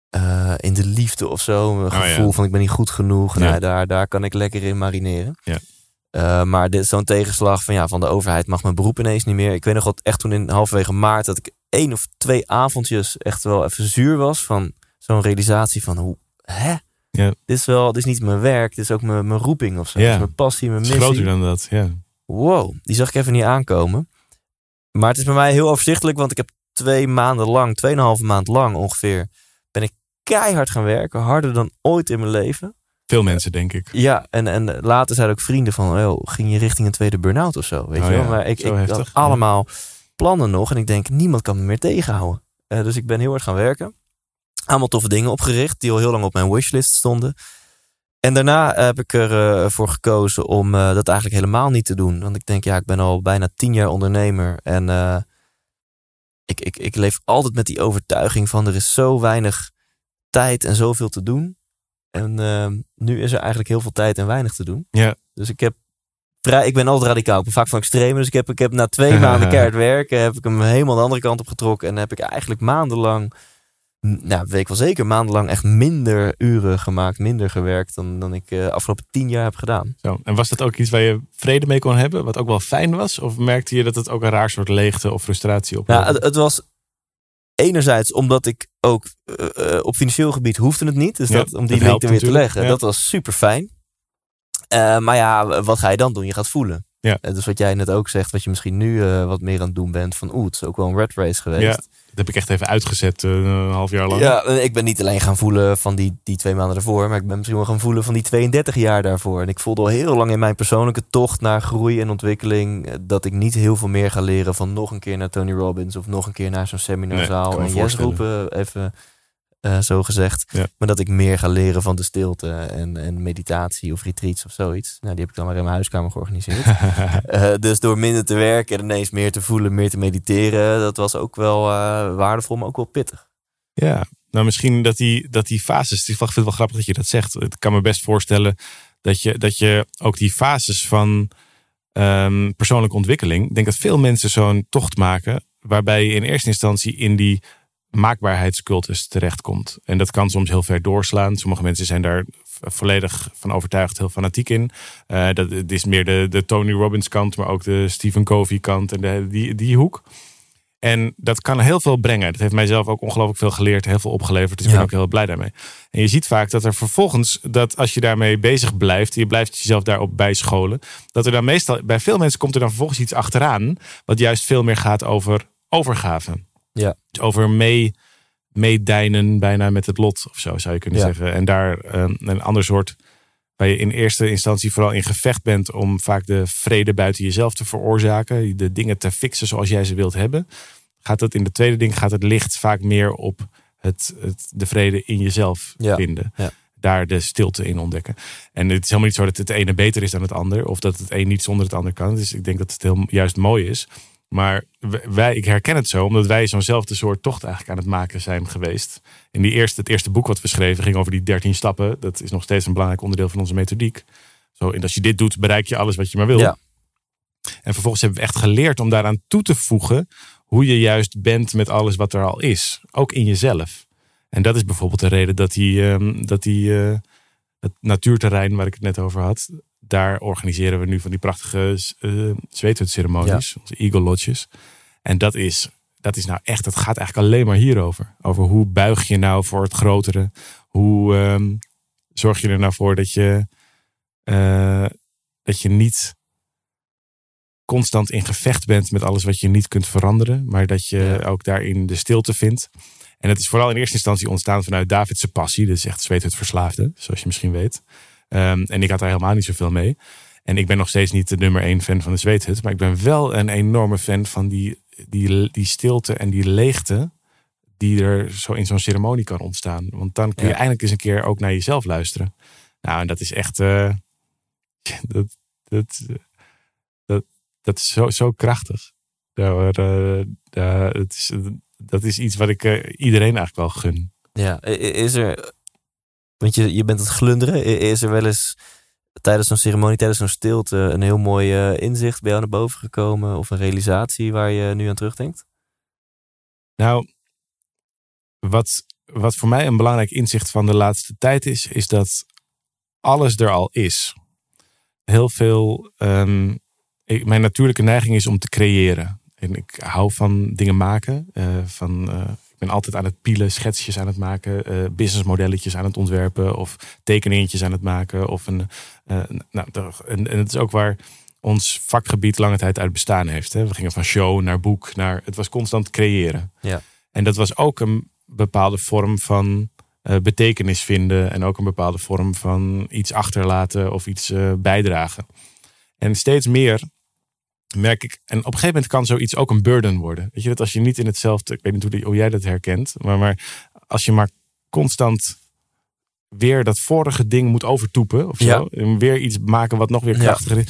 eh, in de liefde of zo een Oh, ja. gevoel van ik ben niet goed genoeg. Ja. Nou, daar, daar kan ik lekker in marineren. Ja. Eh, maar zo'n tegenslag van ja, van de overheid mag mijn beroep ineens niet meer. Ik weet nog wat echt toen in halverwege maart dat ik één of twee avondjes echt wel even zuur was van zo'n realisatie van hoe, hè? Ja. Dit is wel, dit is niet mijn werk, dit is ook mijn, mijn roeping of zo. Ja. Dit is mijn passie, mijn Het is missie groter dan dat, ja. wow, die zag ik even niet aankomen. Maar het is bij mij heel overzichtelijk, want ik heb twee maanden lang, tweeënhalve maand lang ongeveer, ben ik keihard gaan werken. Harder dan ooit in mijn leven. Veel mensen, denk ik. Ja, en, en later zeiden ook vrienden van, oh, ging je richting een tweede burn-out of zo? Weet Oh je wel? ja, Maar ik, ik heftig, had ja. allemaal plannen nog en ik denk, niemand kan me meer tegenhouden. Eh, dus ik ben heel hard gaan werken. Allemaal toffe dingen opgericht, die al heel lang op mijn wishlist stonden. En daarna heb ik ervoor voor gekozen om eh, dat eigenlijk helemaal niet te doen. Want ik denk, ja, ik ben al bijna tien jaar ondernemer. En eh, ik, ik, ik leef altijd met die overtuiging van er is zo weinig tijd en zoveel te doen. En eh, nu is er eigenlijk heel veel tijd en weinig te doen. Ja. Dus ik heb vrij, ik ben altijd radicaal. Ik ben vaak van extreme. Dus ik heb, ik heb na twee maanden keihard werken, heb ik hem helemaal de andere kant op getrokken. En heb ik eigenlijk maandenlang, nou, weet ik wel zeker, maandenlang echt minder uren gemaakt, minder gewerkt dan, dan ik eh afgelopen tien jaar heb gedaan. Zo. En was dat ook iets waar je vrede mee kon hebben, wat ook wel fijn was? Of merkte je dat het ook een raar soort leegte of frustratie op? Nou, het, het was enerzijds omdat ik ook eh, eh, op financieel gebied hoefde het niet. Dus Ja, dat, om die link er weer te leggen, ja. dat was super fijn. Eh, maar ja, wat ga je dan doen? Je gaat voelen. Ja. Eh, dus wat jij net ook zegt, wat je misschien nu eh, wat meer aan het doen bent. Van oeh, het is ook wel een red race geweest. Ja, dat heb ik echt even uitgezet, eh, een half jaar lang. Ja, ik ben niet alleen gaan voelen van die, die twee maanden ervoor, maar ik ben misschien wel gaan voelen van die 32 jaar daarvoor. En ik voelde al heel lang in mijn persoonlijke tocht naar groei en ontwikkeling dat ik niet heel veel meer ga leren van nog een keer naar Tony Robbins of nog een keer naar zo'n Nee, seminarzaal me en yes roepen, even eh, zo gezegd. Ja. Maar dat ik meer ga leren van de stilte en, en meditatie of retreats of zoiets. Nou, die heb ik dan maar in mijn huiskamer georganiseerd. Eh, dus door minder te werken en ineens meer te voelen, meer te mediteren, dat was ook wel eh, waardevol, maar ook wel pittig. Ja, nou misschien dat die, dat die fases, ik vind het wel grappig dat je dat zegt. Ik kan me best voorstellen dat je, dat je ook die fases van ehm, persoonlijke ontwikkeling, ik denk dat veel mensen zo'n tocht maken, waarbij je in eerste instantie in die maakbaarheidscultus terechtkomt. En dat kan soms heel ver doorslaan. Sommige mensen zijn daar volledig van overtuigd, heel fanatiek in. Eh, dat het is meer de, de Tony Robbins kant, maar ook de Stephen Covey kant en de, die, die hoek. En dat kan heel veel brengen. Dat heeft mijzelf ook ongelooflijk veel geleerd, heel veel opgeleverd. Dus ik ben Ja. ook heel blij daarmee. En je ziet vaak dat er vervolgens, dat als je daarmee bezig blijft, je blijft jezelf daarop bijscholen, dat er dan meestal, bij veel mensen komt er dan vervolgens iets achteraan, wat juist veel meer gaat over overgave. Ja. Dus over mee, meedijnen bijna met het lot of zo zou je kunnen Ja. zeggen. En daar eh, een ander soort, waar je in eerste instantie vooral in gevecht bent om vaak de vrede buiten jezelf te veroorzaken, de dingen te fixen zoals jij ze wilt hebben. Gaat het in de tweede ding, gaat het licht vaak meer op het, het, de vrede in jezelf Ja. vinden. Ja. Daar de stilte in ontdekken. En het is helemaal niet zo dat het ene beter is dan het ander. Of dat het een niet zonder het ander kan. Dus ik denk dat het heel juist mooi is. Maar wij, ik herken het zo, omdat wij zo'nzelfde soort tocht eigenlijk aan het maken zijn geweest. In die eerste, het eerste boek wat we schreven ging over die 13 stappen. Dat is nog steeds een belangrijk onderdeel van onze methodiek. Zo, en als je dit doet, bereik je alles wat je maar wil. Ja. En vervolgens hebben we echt geleerd om daaraan toe te voegen hoe je juist bent met alles wat er al is. Ook in jezelf. En dat is bijvoorbeeld de reden dat die, ehm, dat die eh, het natuurterrein waar ik het net over had, daar organiseren we nu van die prachtige uh, zweethutceremonies, onze Eagle Lodges. En dat is, dat is nou echt, het gaat eigenlijk alleen maar hierover. Over hoe buig je nou voor het grotere? Hoe ehm, zorg je er nou voor dat je, eh, dat je niet constant in gevecht bent met alles wat je niet kunt veranderen, maar dat je Ja. ook daarin de stilte vindt. En het is vooral in eerste instantie ontstaan vanuit David's passie. Dat is echt verslaafde, zoals je misschien weet. Um, en ik had daar helemaal niet zoveel mee. En ik ben nog steeds niet de nummer één fan van de zweethut. Maar ik ben wel een enorme fan van die, die, die stilte en die leegte. Die er zo in zo'n ceremonie kan ontstaan. Want dan kun je Ja. eindelijk eens een keer ook naar jezelf luisteren. Nou, en dat is echt. eh, dat, dat, dat, dat is zo, zo krachtig. Daar, daar, het is, dat is iets wat ik eh, iedereen eigenlijk wel gun. Ja, is er. Want je, je bent het glunderen. I- Is er wel eens tijdens zo'n ceremonie, tijdens zo'n stilte, een heel mooi eh, inzicht bij jou naar boven gekomen? Of een realisatie waar je nu aan terugdenkt? Nou, wat, wat voor mij een belangrijk inzicht van de laatste tijd is, is dat alles er al is. Heel veel. ehm, mijn natuurlijke neiging is om te creëren. En ik hou van dingen maken. eh, van, eh, ben altijd aan het pielen, schetsjes aan het maken, eh businessmodelletjes aan het ontwerpen of tekeningetjes aan het maken. Of een, eh, nou, en, en het is ook waar ons vakgebied lange tijd uit bestaan heeft. Hè. We gingen van show naar boek, naar. Het was constant creëren. Ja. En dat was ook een bepaalde vorm van eh, betekenis vinden. En ook een bepaalde vorm van iets achterlaten of iets bijdragen. En steeds meer merk ik. En op een gegeven moment kan zoiets ook een burden worden. Weet je dat als je niet in hetzelfde. Ik weet niet hoe, die- hoe jij dat herkent. Maar, maar als je maar constant weer dat vorige ding moet overtoepen. Of zo, Ja. En weer iets maken wat nog weer Ja. krachtiger is.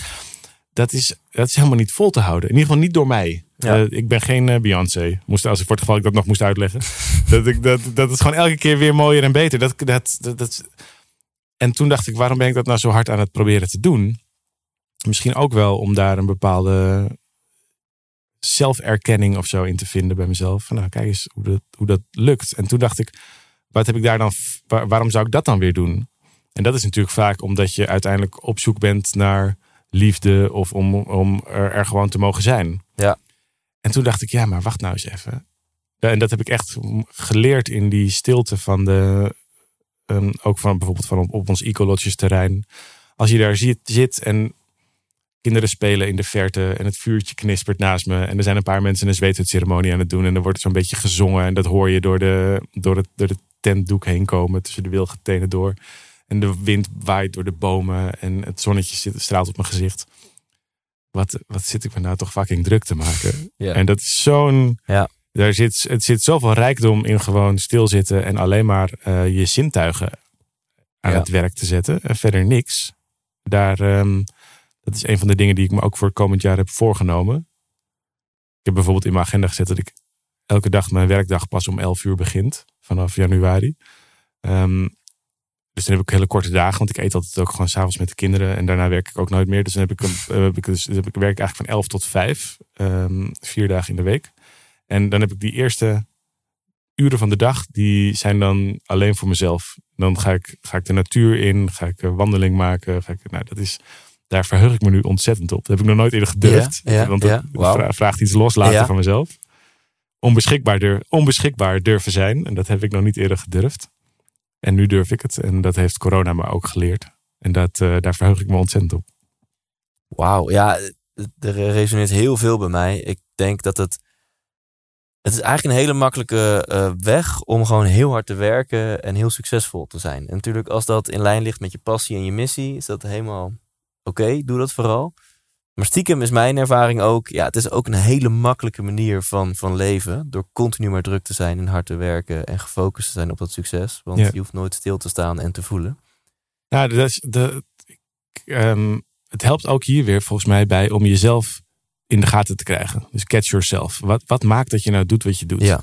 Dat is, dat is helemaal niet vol te houden. In ieder geval niet door mij. Ja. Eh, ik ben geen eh, Beyoncé. Moest, als ik voor het geval ik dat nog moest uitleggen. dat, ik, dat, dat is gewoon elke keer weer mooier en beter. Dat, dat, dat, dat, en toen dacht ik, waarom ben ik dat nou zo hard aan het proberen te doen? Misschien ook wel om daar een bepaalde zelferkenning of zo in te vinden bij mezelf. Van, nou, kijk eens hoe dat, hoe dat lukt. En toen dacht ik, wat heb ik daar dan, waar- waarom zou ik dat dan weer doen? En dat is natuurlijk vaak omdat je uiteindelijk op zoek bent naar liefde of om, om er, er gewoon te mogen zijn. Ja. En toen dacht ik, ja, maar wacht nou eens even. Ja, En dat heb ik echt geleerd in die stilte van de, ehm, ook van bijvoorbeeld van op, op ons ecolodges terrein. als je daar zit, zit en kinderen spelen in de verte en het vuurtje knispert naast me. En er zijn een paar mensen een zweethutceremonie aan het doen. En er wordt zo'n beetje gezongen. En dat hoor je door de, door het, door de tentdoek heen komen tussen de wilgetenen door. En de wind waait door de bomen en het zonnetje zit, straalt op mijn gezicht. Wat, wat zit ik me nou toch fucking druk te maken? Ja. En dat is zo'n. Ja. Daar zit, het zit zoveel rijkdom in gewoon stilzitten en alleen maar eh, je zintuigen aan Ja. het werk te zetten. En verder niks. Daar, ehm, dat is een van de dingen die ik me ook voor het komend jaar heb voorgenomen. Ik heb bijvoorbeeld in mijn agenda gezet dat ik elke dag mijn werkdag pas om 11 uur begint. Vanaf januari. Ehm, dus dan heb ik hele korte dagen, want ik eet altijd ook gewoon s'avonds met de kinderen. En daarna werk ik ook nooit meer. Dus dan heb ik, een, eh, heb ik, dus, heb ik werk eigenlijk van 11 tot 5. ehm, vier dagen in de week. En dan heb ik die eerste uren van de dag, die zijn dan alleen voor mezelf. Dan ga ik, ga ik de natuur in, ga ik een wandeling maken. Ga ik, nou, dat is, daar verheug ik me nu ontzettend op. Dat heb ik nog nooit eerder gedurfd. Ja, ja, want dat ja, vraagt iets loslaten van mezelf. Onbeschikbaar, dur- onbeschikbaar durven zijn. En dat heb ik nog niet eerder gedurfd. En nu durf ik het. En dat heeft corona me ook geleerd. En dat, eh, daar verheug ik me ontzettend op. Wauw, ja, er resoneert heel veel bij mij. Ik denk dat het. Het is eigenlijk een hele makkelijke eh, weg om gewoon heel hard te werken en heel succesvol te zijn. En natuurlijk, als dat in lijn ligt met je passie en je missie, is dat helemaal oké. doe dat vooral. Maar stiekem is mijn ervaring ook, ja, het is ook een hele makkelijke manier van, van leven. Door continu maar druk te zijn en hard te werken en gefocust te zijn op dat succes. Want Ja. je hoeft nooit stil te staan en te voelen. Nou, dat is de, ehm, het helpt ook hier weer volgens mij bij om jezelf in de gaten te krijgen. Dus catch yourself. Wat, wat maakt dat je nou doet wat je doet? Ja.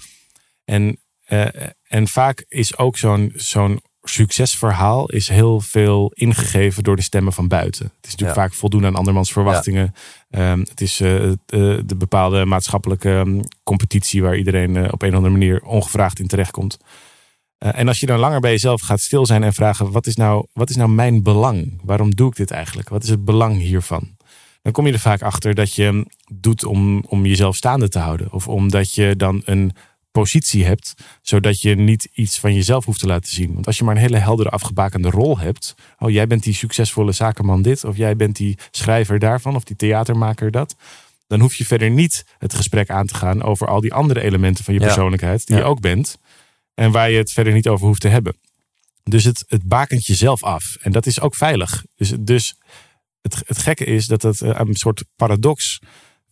En, eh, en vaak is ook zo'n zo'n succesverhaal is heel veel ingegeven door de stemmen van buiten. Het is natuurlijk Ja. vaak voldoen aan andermans verwachtingen. Ehm, het is eh, eh, de bepaalde maatschappelijke ehm, competitie waar iedereen eh, op een of andere manier ongevraagd in terechtkomt. En als je dan langer bij jezelf gaat stil zijn en vragen: wat is, nou, wat is nou mijn belang? Waarom doe ik dit eigenlijk? Wat is het belang hiervan? Dan kom je er vaak achter dat je hem doet om, om jezelf staande te houden. Of omdat je dan een positie hebt, zodat je niet iets van jezelf hoeft te laten zien. Want als je maar een hele heldere afgebakende rol hebt. Oh, jij bent die succesvolle zakenman dit. Of jij bent die schrijver daarvan. Of die theatermaker dat. Dan hoef je verder niet het gesprek aan te gaan over al die andere elementen van je Ja. persoonlijkheid. Die Ja. je ook bent. En waar je het verder niet over hoeft te hebben. Dus het, het bakent jezelf af. En dat is ook veilig. Dus, dus het, het gekke is dat het eh, een soort paradox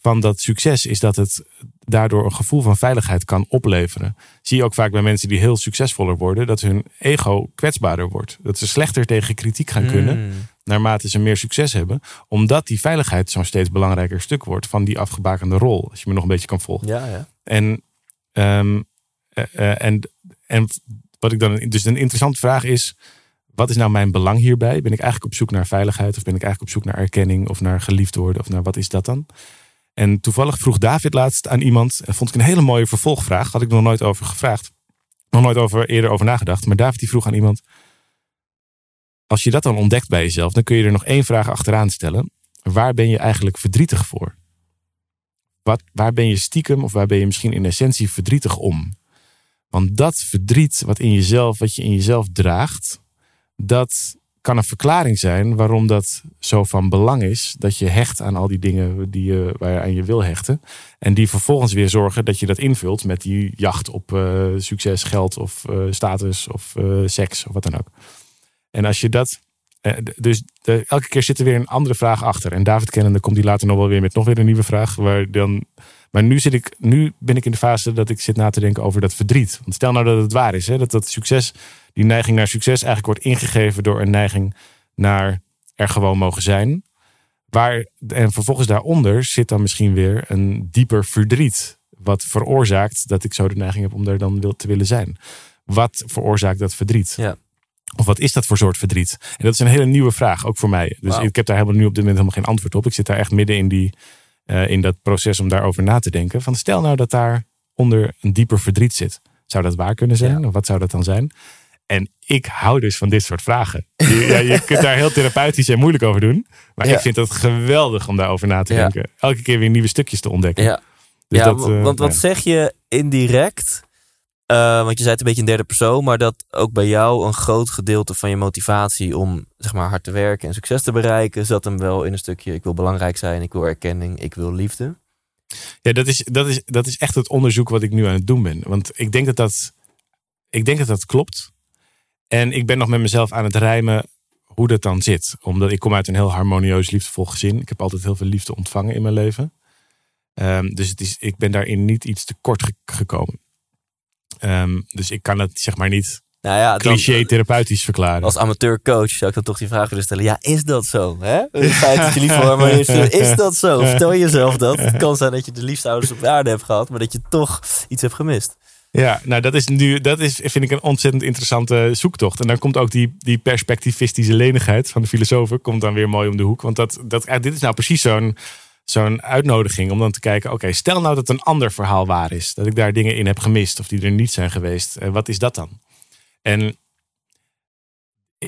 van dat succes is dat het daardoor een gevoel van veiligheid kan opleveren. Zie je ook vaak bij mensen die heel succesvoller worden, dat hun ego kwetsbaarder wordt. Dat ze slechter tegen kritiek gaan kunnen, Mm. naarmate ze meer succes hebben. Omdat die veiligheid zo'n steeds belangrijker stuk wordt van die afgebakende rol. Als je me nog een beetje kan volgen. Ja, ja. En, ehm, eh, eh, en, en wat ik dan. Dus een interessante vraag is. Wat is nou mijn belang hierbij? Ben ik eigenlijk op zoek naar veiligheid? Of ben ik eigenlijk op zoek naar erkenning? Of naar geliefd worden? Of naar wat is dat dan? En toevallig vroeg David laatst aan iemand. Vond ik een hele mooie vervolgvraag. Had ik nog nooit over gevraagd. Nog nooit over, eerder over nagedacht. Maar David die vroeg aan iemand. Als je dat dan ontdekt bij jezelf. Dan kun je er nog één vraag achteraan stellen. Waar ben je eigenlijk verdrietig voor? Wat, waar ben je stiekem of waar ben je misschien in essentie verdrietig om? Want dat verdriet wat, in jezelf, wat je in jezelf draagt, dat kan een verklaring zijn waarom dat zo van belang is. Dat je hecht aan al die dingen die je, waar je aan je wil hechten. En die vervolgens weer zorgen dat je dat invult met die jacht op eh, succes, geld of eh, status of eh, seks of wat dan ook. En als je dat. dus elke keer zit er weer een andere vraag achter. En David kennende komt die later nog wel weer met nog weer een nieuwe vraag. Waar dan, maar nu, zit ik, nu ben ik in de fase dat ik zit na te denken over dat verdriet. Want stel nou dat het waar is. Hè, dat dat succes, die neiging naar succes eigenlijk wordt ingegeven door een neiging naar er gewoon mogen zijn. Waar, en vervolgens daaronder zit dan misschien weer een dieper verdriet. Wat veroorzaakt dat ik zo de neiging heb om daar dan wil, te willen zijn. Wat veroorzaakt dat verdriet? Ja. Of wat is dat voor soort verdriet? En dat is een hele nieuwe vraag, ook voor mij. Dus ik heb daar helemaal nu op dit moment helemaal geen antwoord op. Ik zit daar echt midden in, die, eh, in dat proces om daarover na te denken. Van stel nou dat daar onder een dieper verdriet zit. Zou dat waar kunnen zijn? Ja. Of wat zou dat dan zijn? En ik hou dus van dit soort vragen. Je, ja, je kunt daar heel therapeutisch en moeilijk over doen. Maar Ja. ik vind het geweldig om daarover na te denken. Elke keer weer nieuwe stukjes te ontdekken. Ja, Dus dat, eh, want wat zeg je indirect? Uh, want je zei het een beetje in derde persoon, maar dat ook bij jou een groot gedeelte van je motivatie om zeg maar, hard te werken en succes te bereiken, zat hem wel in een stukje: ik wil belangrijk zijn, ik wil erkenning, ik wil liefde. Ja, dat is, dat, is, dat is echt het onderzoek wat ik nu aan het doen ben. Want ik denk dat dat, ik denk dat, dat klopt. En ik ben nog met mezelf aan het rijmen hoe dat dan zit. Omdat ik kom uit een heel harmonieus, liefdevol gezin. Ik heb altijd heel veel liefde ontvangen in mijn leven. Um, dus het is, ik ben daarin niet iets te kort gekomen. Um, dus ik kan het zeg maar niet nou ja, cliché therapeutisch verklaren. Als amateurcoach zou ik dan toch die vraag willen stellen. Ja, is dat zo? Hè? Het feit dat je lief voor maar is, is dat zo? Vertel jezelf dat. Het kan zijn dat je de liefste ouders op de aarde hebt gehad, maar dat je toch iets hebt gemist. Ja, nou dat is nu, dat is, vind ik een ontzettend interessante zoektocht. En dan komt ook die, die perspectivistische lenigheid van de filosofen, komt dan weer mooi om de hoek. Want dat, dat, dit is nou precies zo'n zo'n uitnodiging om dan te kijken: oké, stel nou dat een ander verhaal waar is. Dat ik daar dingen in heb gemist of die er niet zijn geweest. Uh, wat is dat dan? En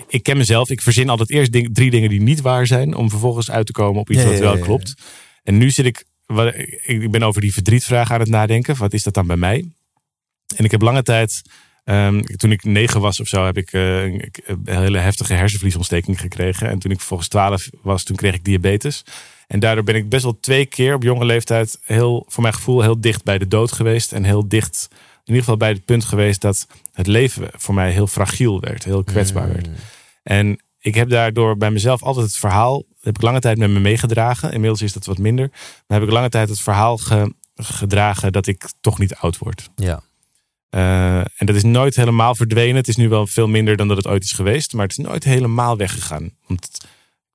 ik ken mezelf, ik verzin altijd eerst drie dingen die niet waar zijn, om vervolgens uit te komen op iets wat wel klopt. En nu zit ik, wat, ik ben over die verdrietvraag aan het nadenken. Wat is dat dan bij mij? En ik heb lange tijd, um, toen ik negen was of zo, heb ik uh, een, hele heftige hersenvliesontsteking gekregen. En toen ik volgens twaalf was, toen kreeg ik diabetes. En daardoor ben ik best wel twee keer op jonge leeftijd heel, voor mijn gevoel, heel dicht bij de dood geweest. En heel dicht, in ieder geval bij het punt geweest dat het leven voor mij heel fragiel werd, heel kwetsbaar werd. Mm. En ik heb daardoor bij mezelf altijd het verhaal, heb ik lange tijd met me meegedragen. Inmiddels is dat wat minder. Maar heb ik lange tijd het verhaal gedragen dat ik toch niet oud word. Ja. Uh, en dat is nooit helemaal verdwenen. Het is nu wel veel minder dan dat het ooit is geweest. Maar het is nooit helemaal weggegaan. Want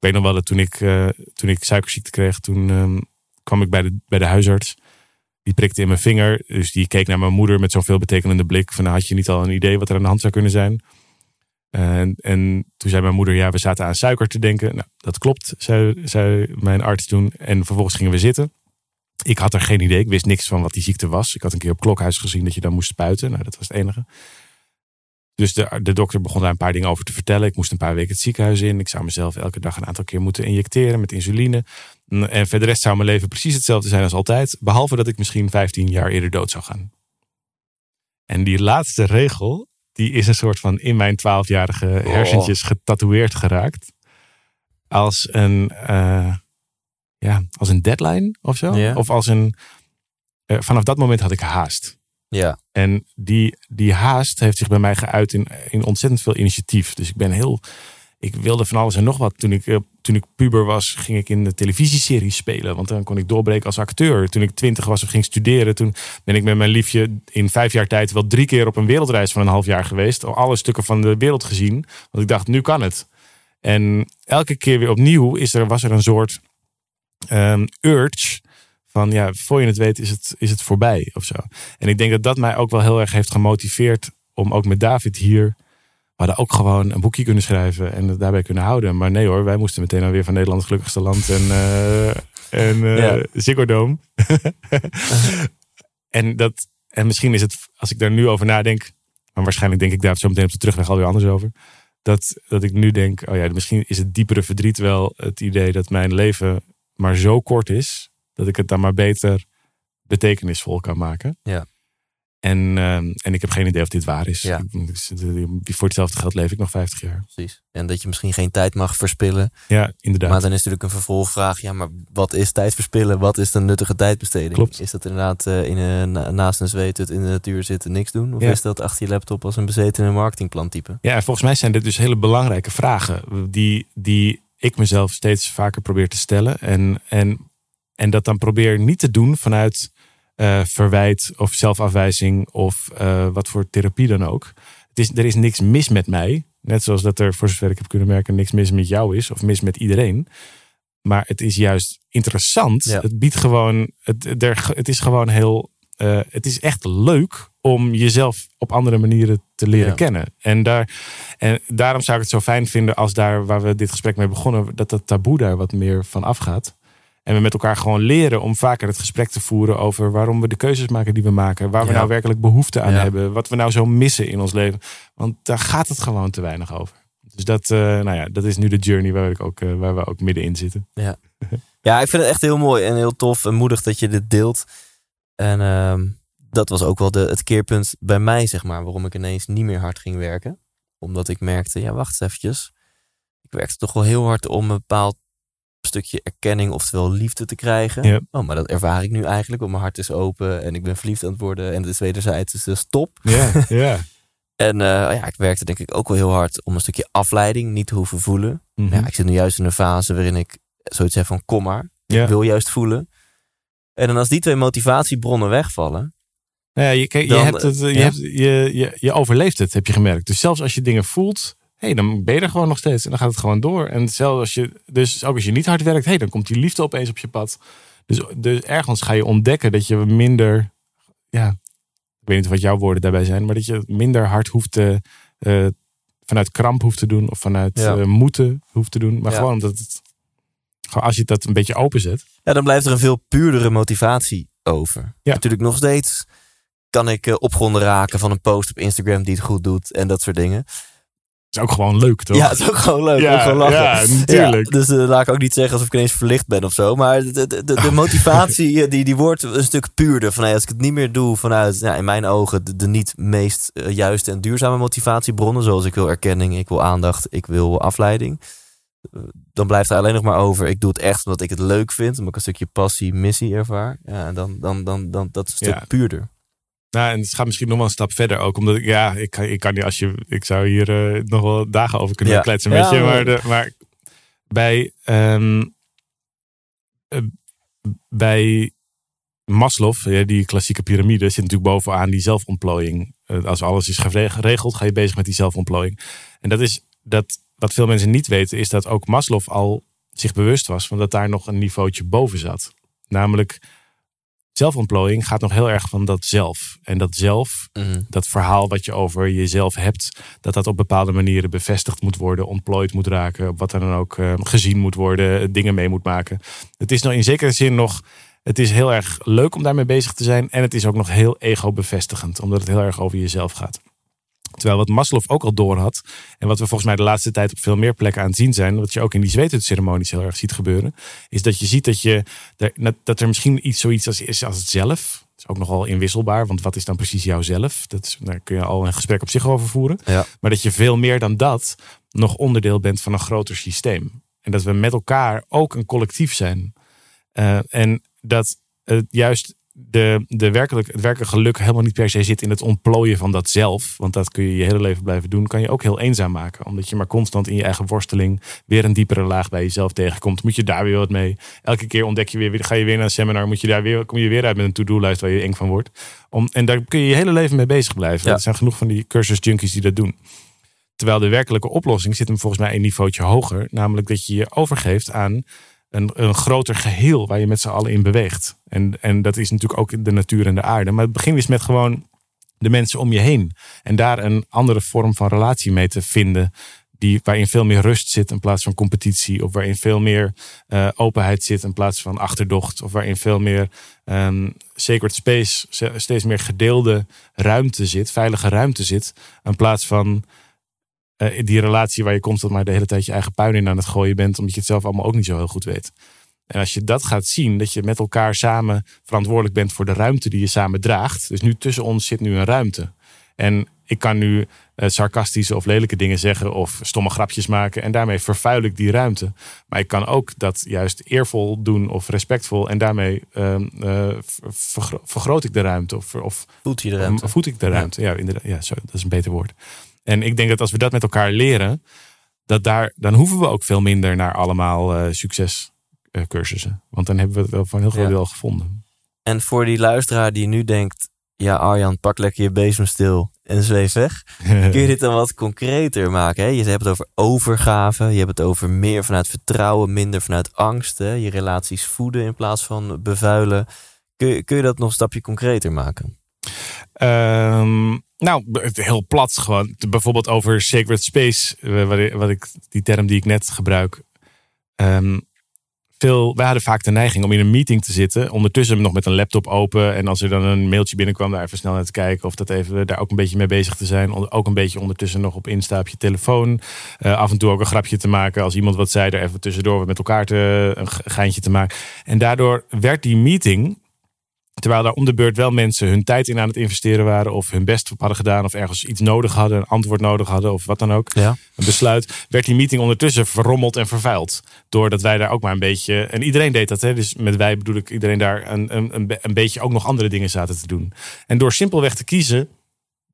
weet nog wel dat toen ik, uh, toen ik suikerziekte kreeg, toen um, kwam ik bij de, bij de huisarts. Die prikte in mijn vinger. Dus die keek naar mijn moeder met zo'n veelbetekenende blik. Van nou, had je niet al een idee wat er aan de hand zou kunnen zijn? En, en toen zei mijn moeder, ja, we zaten aan suiker te denken. Nou, dat klopt, zei, zei mijn arts toen. En vervolgens gingen we zitten. Ik had er geen idee. Ik wist niks van wat die ziekte was. Ik had een keer op klokhuis gezien dat je dan moest spuiten. Nou, dat was het enige. Dus de, de dokter begon daar een paar dingen over te vertellen. Ik moest een paar weken het ziekenhuis in. Ik zou mezelf elke dag een aantal keer moeten injecteren met insuline. En verder rest zou mijn leven precies hetzelfde zijn als altijd. Behalve dat ik misschien 15 jaar eerder dood zou gaan. En die laatste regel, die is een soort van in mijn 12-jarige hersentjes getatoeëerd geraakt. Als een, uh, ja, als een deadline of zo. Of als een. Uh, vanaf dat moment had ik haast. Ja. En die, die haast heeft zich bij mij geuit in, in ontzettend veel initiatief. Dus ik ben heel. Ik wilde van alles en nog wat. Toen ik, uh, toen ik puber was, ging ik in de televisieseries spelen. Want dan kon ik doorbreken als acteur. Toen ik twintig was of ging studeren, toen ben ik met mijn liefje in vijf jaar tijd wel drie keer op een wereldreis van een half jaar geweest. Al alle stukken van de wereld gezien. Want ik dacht, nu kan het. En elke keer weer opnieuw is er, was er een soort um, urge van ja, voor je het weet is het, is het voorbij of zo. En ik denk dat dat mij ook wel heel erg heeft gemotiveerd om ook met David hier. We hadden ook gewoon een boekje kunnen schrijven en het daarbij kunnen houden. Maar nee hoor, wij moesten meteen alweer van Nederland gelukkigste land en, uh, en uh, ja. Ziggo Dome. en, dat, en misschien is het, als ik daar nu over nadenk, maar waarschijnlijk denk ik daar zo meteen op de terugweg alweer anders over. Dat, dat ik nu denk, oh ja, misschien is het diepere verdriet wel het idee dat mijn leven maar zo kort is, dat ik het dan maar beter betekenisvol kan maken. Ja. En, uh, en ik heb geen idee of dit waar is. Ja. Voor hetzelfde geld leef ik nog 50 jaar. Precies. En dat je misschien geen tijd mag verspillen. Ja, inderdaad. Maar dan is natuurlijk een vervolgvraag. Ja, maar wat is tijd verspillen? Wat is een nuttige tijdbesteding? Klopt. Is dat inderdaad uh, in een, naast een zweet in de natuur zitten niks doen? Of is dat achter je laptop als een bezetene marketingplan type? Ja, en volgens mij zijn dit dus hele belangrijke vragen. Die, die ik mezelf steeds vaker probeer te stellen. En, en, en dat dan probeer niet te doen vanuit uh, verwijt of zelfafwijzing of uh, wat voor therapie dan ook. Het is, er is niks mis met mij. Net zoals dat er, voor zover ik heb kunnen merken, niks mis met jou is of mis met iedereen. Maar het is juist interessant. Het biedt gewoon, het, er, het is gewoon heel, uh, het is echt leuk om jezelf op andere manieren te leren kennen. En, daar, en daarom zou ik het zo fijn vinden als daar waar we dit gesprek mee begonnen, dat dat taboe daar wat meer van afgaat. En we met elkaar gewoon leren om vaker het gesprek te voeren over waarom we de keuzes maken die we maken. Waar we nou werkelijk behoefte aan hebben. Wat we nou zo missen in ons leven. Want daar gaat het gewoon te weinig over. Dus dat, uh, nou ja, dat is nu de journey waar, ik ook, uh, waar we ook middenin zitten. Ja. ja, ik vind het echt heel mooi en heel tof en moedig dat je dit deelt. En uh, dat was ook wel de, het keerpunt bij mij, zeg maar, waarom ik ineens niet meer hard ging werken. Omdat ik merkte, ja, wacht eens eventjes. Ik werkte toch wel heel hard om een bepaald stukje erkenning, oftewel liefde te krijgen. Oh, maar dat ervaar ik nu eigenlijk, want mijn hart is open en ik ben verliefd aan het worden en het is wederzijds, dus dat is top. Ja, ja. En eh, ja, ik werkte denk ik ook wel heel hard om een stukje afleiding niet te hoeven voelen. Mhm. Ja, ik zit nu juist in een fase waarin ik zoiets heb van kom maar. Ja. Ik wil juist voelen. En dan als die twee motivatiebronnen wegvallen. Nou ja, je, kijk, je, Dan, hebt het, eh, je, ja. hebt, je, je, je overleeft het, heb je gemerkt. Dus zelfs als je dingen voelt, hey, dan ben je er gewoon nog steeds. En dan gaat het gewoon door. En zelfs als je, dus ook als je niet hard werkt, hey, dan komt die liefde opeens op je pad. Dus, dus ergens ga je ontdekken dat je minder, ja, ik weet niet wat jouw woorden daarbij zijn, maar dat je minder hard hoeft te, eh, vanuit kramp hoeft te doen of vanuit Ja. eh, moeten hoeft te doen. Maar Ja. gewoon omdat het, gewoon als je dat een beetje openzet. Ja, dan blijft er een veel puurdere motivatie over. Ja. Natuurlijk nog steeds kan ik eh, opgewonden raken van een post op Instagram die het goed doet en dat soort dingen. Is ook gewoon leuk, toch? Ja, het is ook gewoon leuk. Ja, ook gewoon lachen. ja, natuurlijk. Ja, dus eh, laat ik ook niet zeggen alsof ik ineens verlicht ben of zo. Maar de, de, de, de motivatie eh, die, die wordt een stuk puurder. Van, hey, als ik het niet meer doe vanuit, in mijn ogen, de, de niet meest eh, juiste en duurzame motivatiebronnen. Zoals ik wil erkenning, ik wil aandacht, ik wil afleiding. Dan blijft er alleen nog maar over. Ik doe het echt omdat ik het leuk vind. Omdat ik een stukje passie, missie ervaar. Ja, en dan, dan, dan, dan dat is een stuk Ja. puurder. Nou, en het gaat misschien nog wel een stap verder ook. Omdat ik, ja, ik kan, ik kan niet als je, ik zou hier eh, nog wel dagen over kunnen Ja. kletsen Ja, met je. maar- Maar, de, maar bij, eh, bij Maslow, ja, die klassieke piramide, zit natuurlijk bovenaan die zelfontplooiing. Eh, als alles is gere- geregeld, ga je bezig met die zelfontplooiing. En dat is dat, wat veel mensen niet weten, is dat ook Maslow al zich bewust was van dat daar nog een niveautje boven zat. Namelijk, zelfontplooiing gaat nog heel erg van dat zelf. En dat zelf Mhm. dat verhaal wat je over jezelf hebt, dat dat op bepaalde manieren bevestigd moet worden, ontplooid moet raken, op wat er dan ook eh, gezien moet worden, dingen mee moet maken. Het is nog in zekere zin nog, het is heel erg leuk om daarmee bezig te zijn en het is ook nog heel ego-bevestigend, omdat het heel erg over jezelf gaat. Terwijl wat Maslow ook al door had, en wat we volgens mij de laatste tijd op veel meer plekken aan het zien zijn, wat je ook in die zweetceremonies heel erg ziet gebeuren, is dat je ziet dat, je, dat er misschien iets zoiets als, is als het zelf. Dat is ook nogal inwisselbaar, want wat is dan precies jouzelf? Dat is, daar kun je al een gesprek op zich over voeren. Ja. Maar dat je veel meer dan dat nog onderdeel bent van een groter systeem. En dat we met elkaar ook een collectief zijn. Eh, en dat het juist de, de werkelijk, het werkelijke geluk helemaal niet per se zit in het ontplooien van dat zelf. Want dat kun je je hele leven blijven doen. Kan je ook heel eenzaam maken. Omdat je maar constant in je eigen worsteling weer een diepere laag bij jezelf tegenkomt. Moet je daar weer wat mee. Elke keer ontdek je weer, ga je weer naar een seminar. Moet je daar weer, kom je weer uit met een to-do-lijst waar je eng van wordt. Om, en daar kun je je hele leven mee bezig blijven. Ja. Er zijn genoeg van die cursus junkies die dat doen. Terwijl de werkelijke oplossing zit hem volgens mij een niveautje hoger. Namelijk dat je je overgeeft aan een, een groter geheel waar je met z'n allen in beweegt. En, en dat is natuurlijk ook de natuur en de aarde. Maar het begint is met gewoon de mensen om je heen. En daar een andere vorm van relatie mee te vinden. Die, waarin veel meer rust zit in plaats van competitie. Of waarin veel meer eh, openheid zit in plaats van achterdocht. Of waarin veel meer ehm, sacred space, steeds meer gedeelde ruimte zit. Veilige ruimte zit. In plaats van eh, die relatie waar je constant maar de hele tijd je eigen puin in aan het gooien bent. Omdat je het zelf allemaal ook niet zo heel goed weet. En als je dat gaat zien, dat je met elkaar samen verantwoordelijk bent voor de ruimte die je samen draagt. Dus nu tussen ons zit nu een ruimte. En ik kan nu eh, sarcastische of lelijke dingen zeggen of stomme grapjes maken. En daarmee vervuil ik die ruimte. Maar ik kan ook dat juist eervol doen of respectvol. En daarmee ehm, eh, ver- vergro- vergroot ik de ruimte. Of, of Voelt je de ruimte. voed ik de ruimte. Ja, inderdaad. Ja, zo, dat is een beter woord. En ik denk dat als we dat met elkaar leren, dat daar, dan hoeven we ook veel minder naar allemaal eh succescursussen. Want dan hebben we het wel van heel groot deel gevonden. En voor die luisteraar die nu denkt, ja Arjan, pak lekker je bezem stil en zweef weg. Kun je dit dan wat concreter maken? Hè? Je hebt het over overgave, je hebt het over meer vanuit vertrouwen, minder vanuit angst. Hè? Je relaties voeden in plaats van bevuilen. Kun je, kun je dat nog een stapje concreter maken? Ehm, nou, heel plat gewoon. Bijvoorbeeld over sacred space, eh, wat ik, die term die ik net gebruik. Ehm, veel, wij hadden vaak de neiging om in een meeting te zitten. Ondertussen nog met een laptop open. En als er dan een mailtje binnenkwam, daar even snel naar te kijken. Of dat even daar ook een beetje mee bezig te zijn. Ook een beetje ondertussen nog op Insta op je telefoon. Eh, af en toe ook een grapje te maken. Als iemand wat zei, er even tussendoor met elkaar te, een ge- geintje te maken. En daardoor werd die meeting Terwijl daar om de beurt wel mensen hun tijd in aan het investeren waren. Of hun best op hadden gedaan. Of ergens iets nodig hadden. Een antwoord nodig hadden. Of wat dan ook. Ja. Een besluit. Werd die meeting ondertussen verrommeld en vervuild. Doordat wij daar ook maar een beetje. En iedereen deed dat. Hè? Dus met wij bedoel ik iedereen daar een, een, een, een beetje ook nog andere dingen zaten te doen. En door simpelweg te kiezen.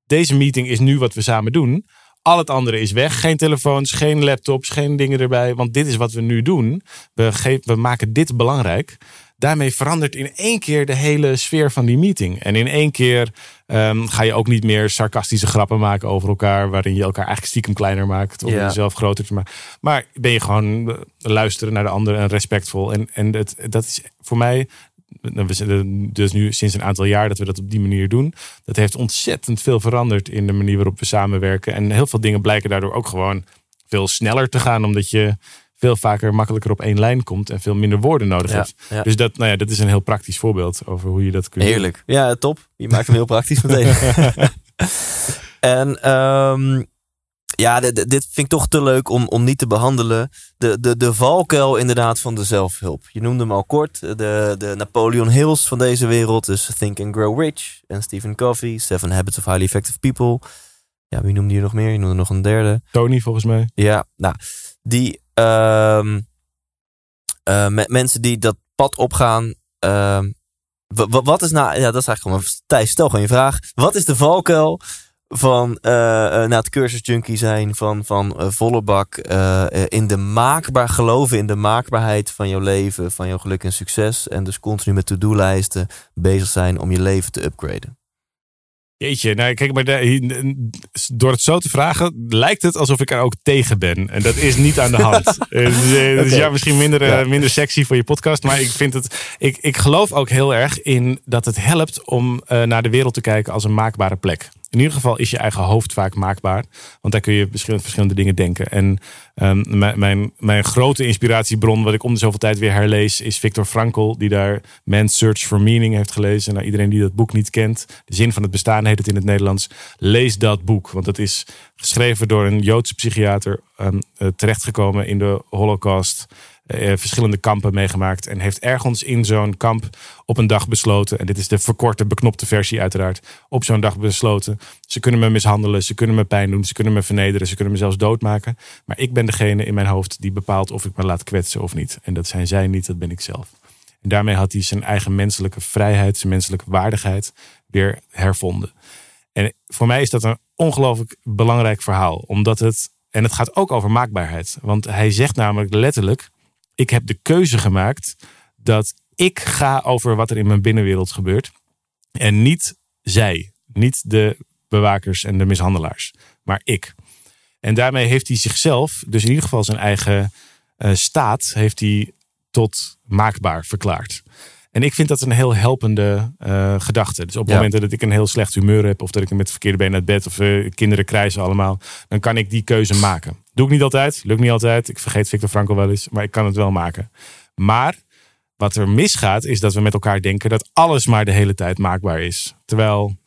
Deze meeting is nu wat we samen doen. Al het andere is weg. Geen telefoons, geen laptops, geen dingen erbij. Want dit is wat we nu doen. We, geven, we maken dit belangrijk daarmee verandert in één keer de hele sfeer van die meeting. En in één keer um, ga je ook niet meer sarcastische grappen maken over elkaar, waarin je elkaar eigenlijk stiekem kleiner maakt om jezelf groter te maken. Maar ben je gewoon eh, luisteren naar de ander en respectvol. En, en het, dat is voor mij we zijn dus nu sinds een aantal jaar dat we dat op die manier doen. Dat heeft ontzettend veel veranderd in de manier waarop we samenwerken. En heel veel dingen blijken daardoor ook gewoon veel sneller te gaan. Omdat je veel vaker makkelijker op één lijn komt en veel minder woorden nodig hebt. Dus dat, nou ja, dat is een heel praktisch voorbeeld over hoe je dat kunt Heerlijk. Ja, top. Je maakt hem heel praktisch meteen. en um, ja, dit, dit, vind ik toch te leuk om, om niet te behandelen. De, de, de valkuil inderdaad van de zelfhulp. Je noemde hem al kort. De, de Napoleon Hills van deze wereld. Dus Think and Grow Rich. En Stephen Covey. Seven Habits of Highly Effective People. Ja, wie noemde je nog meer? Je noemde nog een derde. Tony volgens mij. Ja, nou. Die uh, uh, mensen die dat pad opgaan. Uh, wat is nou, ja, dat is eigenlijk gewoon, Thijs, stel gewoon je vraag. Wat is de valkuil van uh, na het cursus junkie zijn, van, van volle bak in de maakbaar, geloven in de maakbaarheid van jouw leven, van jouw geluk en succes. En dus continu met to-do-lijsten bezig zijn om je leven te upgraden? Jeetje, nou kijk, maar door het zo te vragen, lijkt het alsof ik er ook tegen ben. En dat is niet aan de hand. Eh, dus, eh, dus, ja, misschien minder, eh, minder sexy voor je podcast. Maar ik vind het. Ik, ik geloof ook heel erg in dat het helpt om naar de wereld te kijken als een maakbare plek. In ieder geval is je eigen hoofd vaak maakbaar. Want daar kun je verschillende, verschillende dingen denken. En um, mijn, mijn, mijn, grote inspiratiebron, wat ik om de zoveel tijd weer herlees, is Viktor Frankl, die daar Man's Search for Meaning heeft gelezen. Nou, iedereen die dat boek niet kent, De Zin van het Bestaan heet het in het Nederlands, lees dat boek. Want dat is geschreven door een Joodse psychiater, um, terechtgekomen in de Holocaust. Uh, verschillende kampen meegemaakt. En heeft ergens in zo'n kamp op een dag besloten. En dit is de verkorte, beknopte versie uiteraard. Op zo'n dag besloten. Ze kunnen me mishandelen, ze kunnen me pijn doen, ze kunnen me vernederen, ze kunnen me zelfs doodmaken. Maar ik ben degene in mijn hoofd die bepaalt of ik me laat kwetsen of niet. En dat zijn zij niet, dat ben ik zelf. En daarmee had hij zijn eigen menselijke vrijheid, zijn menselijke waardigheid weer hervonden. En voor mij is dat een ongelooflijk belangrijk verhaal. Omdat het, en het gaat ook over maakbaarheid. Want hij zegt namelijk letterlijk ik heb de keuze gemaakt dat ik ga over wat er in mijn binnenwereld gebeurt. En niet zij, niet de bewakers en de mishandelaars, maar ik. En daarmee heeft hij zichzelf, dus in ieder geval zijn eigen uh, staat, heeft hij tot maakbaar verklaard. En ik vind dat een heel helpende uh, gedachte. Dus op ja. momenten dat ik een heel slecht humeur heb, of dat ik met het verkeerde been uit bed, of uh, kinderen krijgen allemaal, dan kan ik die keuze maken. Doe ik niet altijd, lukt niet altijd. Ik vergeet Victor Frankl wel eens, maar ik kan het wel maken. Maar wat er misgaat, is dat we met elkaar denken dat alles maar de hele tijd maakbaar is. Terwijl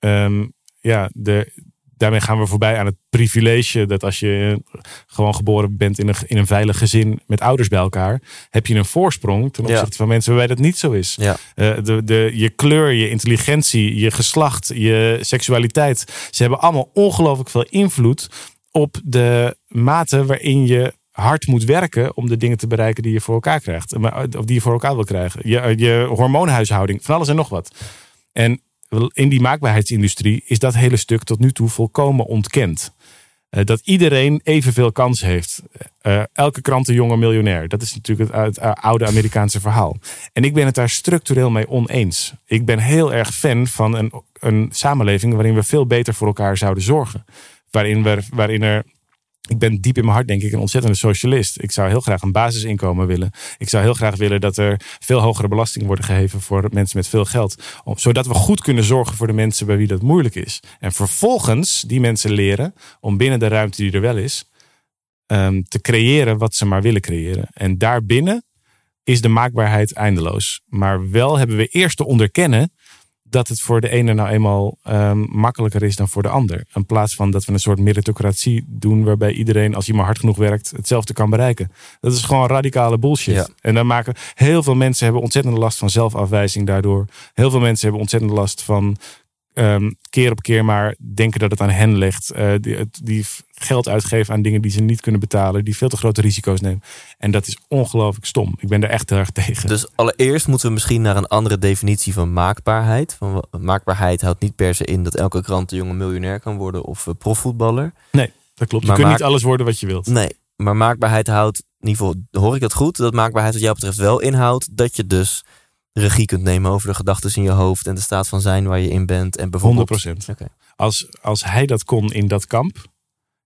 um, ja, de, daarmee gaan we voorbij aan het privilege dat als je gewoon geboren bent in een, in een veilig gezin met ouders bij elkaar, heb je een voorsprong ten opzichte van mensen waarbij dat niet zo is. Ja. Uh, de, de, je kleur, je intelligentie, je geslacht, je seksualiteit, ze hebben allemaal ongelooflijk veel invloed op de mate waarin je hard moet werken om de dingen te bereiken die je voor elkaar krijgt. Of die je voor elkaar wil krijgen. Je, je hormoonhuishouding, van alles en nog wat. En in die maakbaarheidsindustrie is dat hele stuk tot nu toe volkomen ontkend. Uh, dat iedereen evenveel kans heeft. Uh, elke krantenjonge miljonair. Dat is natuurlijk het, het, oude Amerikaanse verhaal. En ik ben het daar structureel mee oneens. Ik ben heel erg fan van een, een samenleving waarin we veel beter voor elkaar zouden zorgen. Waarin, we, waarin er ik ben diep in mijn hart denk ik een ontzettende socialist. Ik zou heel graag een basisinkomen willen. Ik zou heel graag willen dat er veel hogere belastingen worden geheven voor mensen met veel geld. Zodat we goed kunnen zorgen voor de mensen bij wie dat moeilijk is. En vervolgens die mensen leren om binnen de ruimte die er wel is, um, te creëren wat ze maar willen creëren. En daarbinnen is de maakbaarheid eindeloos. Maar wel hebben we eerst te onderkennen dat het voor de ene nou eenmaal ehm, makkelijker is dan voor de ander. In plaats van dat we een soort meritocratie doen waarbij iedereen, als hij maar hard genoeg werkt, hetzelfde kan bereiken. Dat is gewoon radicale bullshit. Ja. En dan maken heel veel mensen hebben ontzettende last van zelfafwijzing daardoor. Heel veel mensen hebben ontzettend last van ehm, keer op keer maar denken dat het aan hen ligt. Eh, die, geld uitgeven aan dingen die ze niet kunnen betalen. Die veel te grote risico's nemen. En dat is ongelooflijk stom. Ik ben er echt heel erg tegen. Dus allereerst moeten we misschien naar een andere definitie van maakbaarheid. Van, maakbaarheid houdt niet per se in dat elke krantenjongen miljonair kan worden of eh, profvoetballer. Nee, dat klopt. Je Maar kunt maak- niet alles worden wat je wilt. Nee, maar maakbaarheid houdt, in ieder geval hoor ik dat goed, dat maakbaarheid wat jou betreft wel inhoudt dat je dus regie kunt nemen over de gedachten in je hoofd en de staat van zijn waar je in bent. En bijvoorbeeld, 100%. Oké. Als, als hij dat kon in dat kamp.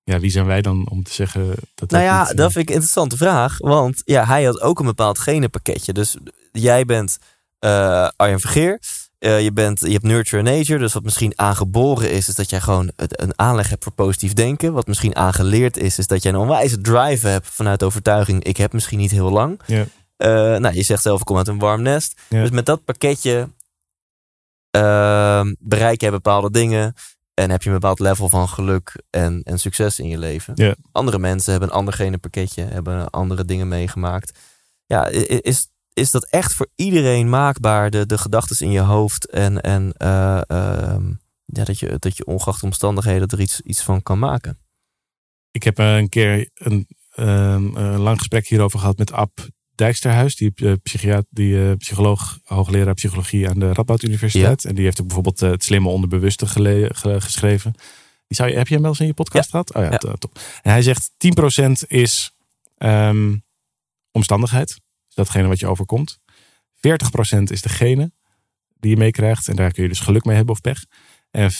Ja, wie zijn wij dan om te zeggen dat dat Nou ja, niet, eh, dat vind ik een interessante vraag. Want ja, hij had ook een bepaald genenpakketje. Dus jij bent eh Arjen Vergeer. Eh, je, bent, je hebt nurture and nature. Dus wat misschien aangeboren is, is dat jij gewoon een aanleg hebt voor positief denken. Wat misschien aangeleerd is, is dat jij een onwijze drive hebt vanuit overtuiging. Ik heb misschien niet heel lang. Ja. Eh, nou, je zegt zelf, ik kom uit een warm nest. Ja. Dus met dat pakketje ehm, bereik jij bepaalde dingen. En heb je een bepaald level van geluk en, en succes in je leven. Ja. Andere mensen hebben een ander genenpakketje, hebben andere dingen meegemaakt. Ja, is, is dat echt voor iedereen maakbaar, de, de gedachten in je hoofd en, en eh, ehm, ja, dat, je, dat je ongeacht omstandigheden er iets, iets van kan maken? Ik heb eh, een keer een, ehm, een lang gesprek hierover gehad met Ab Dijksterhuis, die, eh, psychiat, die eh, psycholoog, hoogleraar psychologie aan de Radboud Universiteit. En die heeft ook bijvoorbeeld eh, het slimme onderbewuste gele- ge- geschreven. Die zou je, heb je hem wel eens in je podcast gehad? Oh ja, Ja. to- top. En hij zegt 10% is ehm, omstandigheid. Dus datgene wat je overkomt. 40% is degene die je meekrijgt. En daar kun je dus geluk mee hebben of pech. En 50%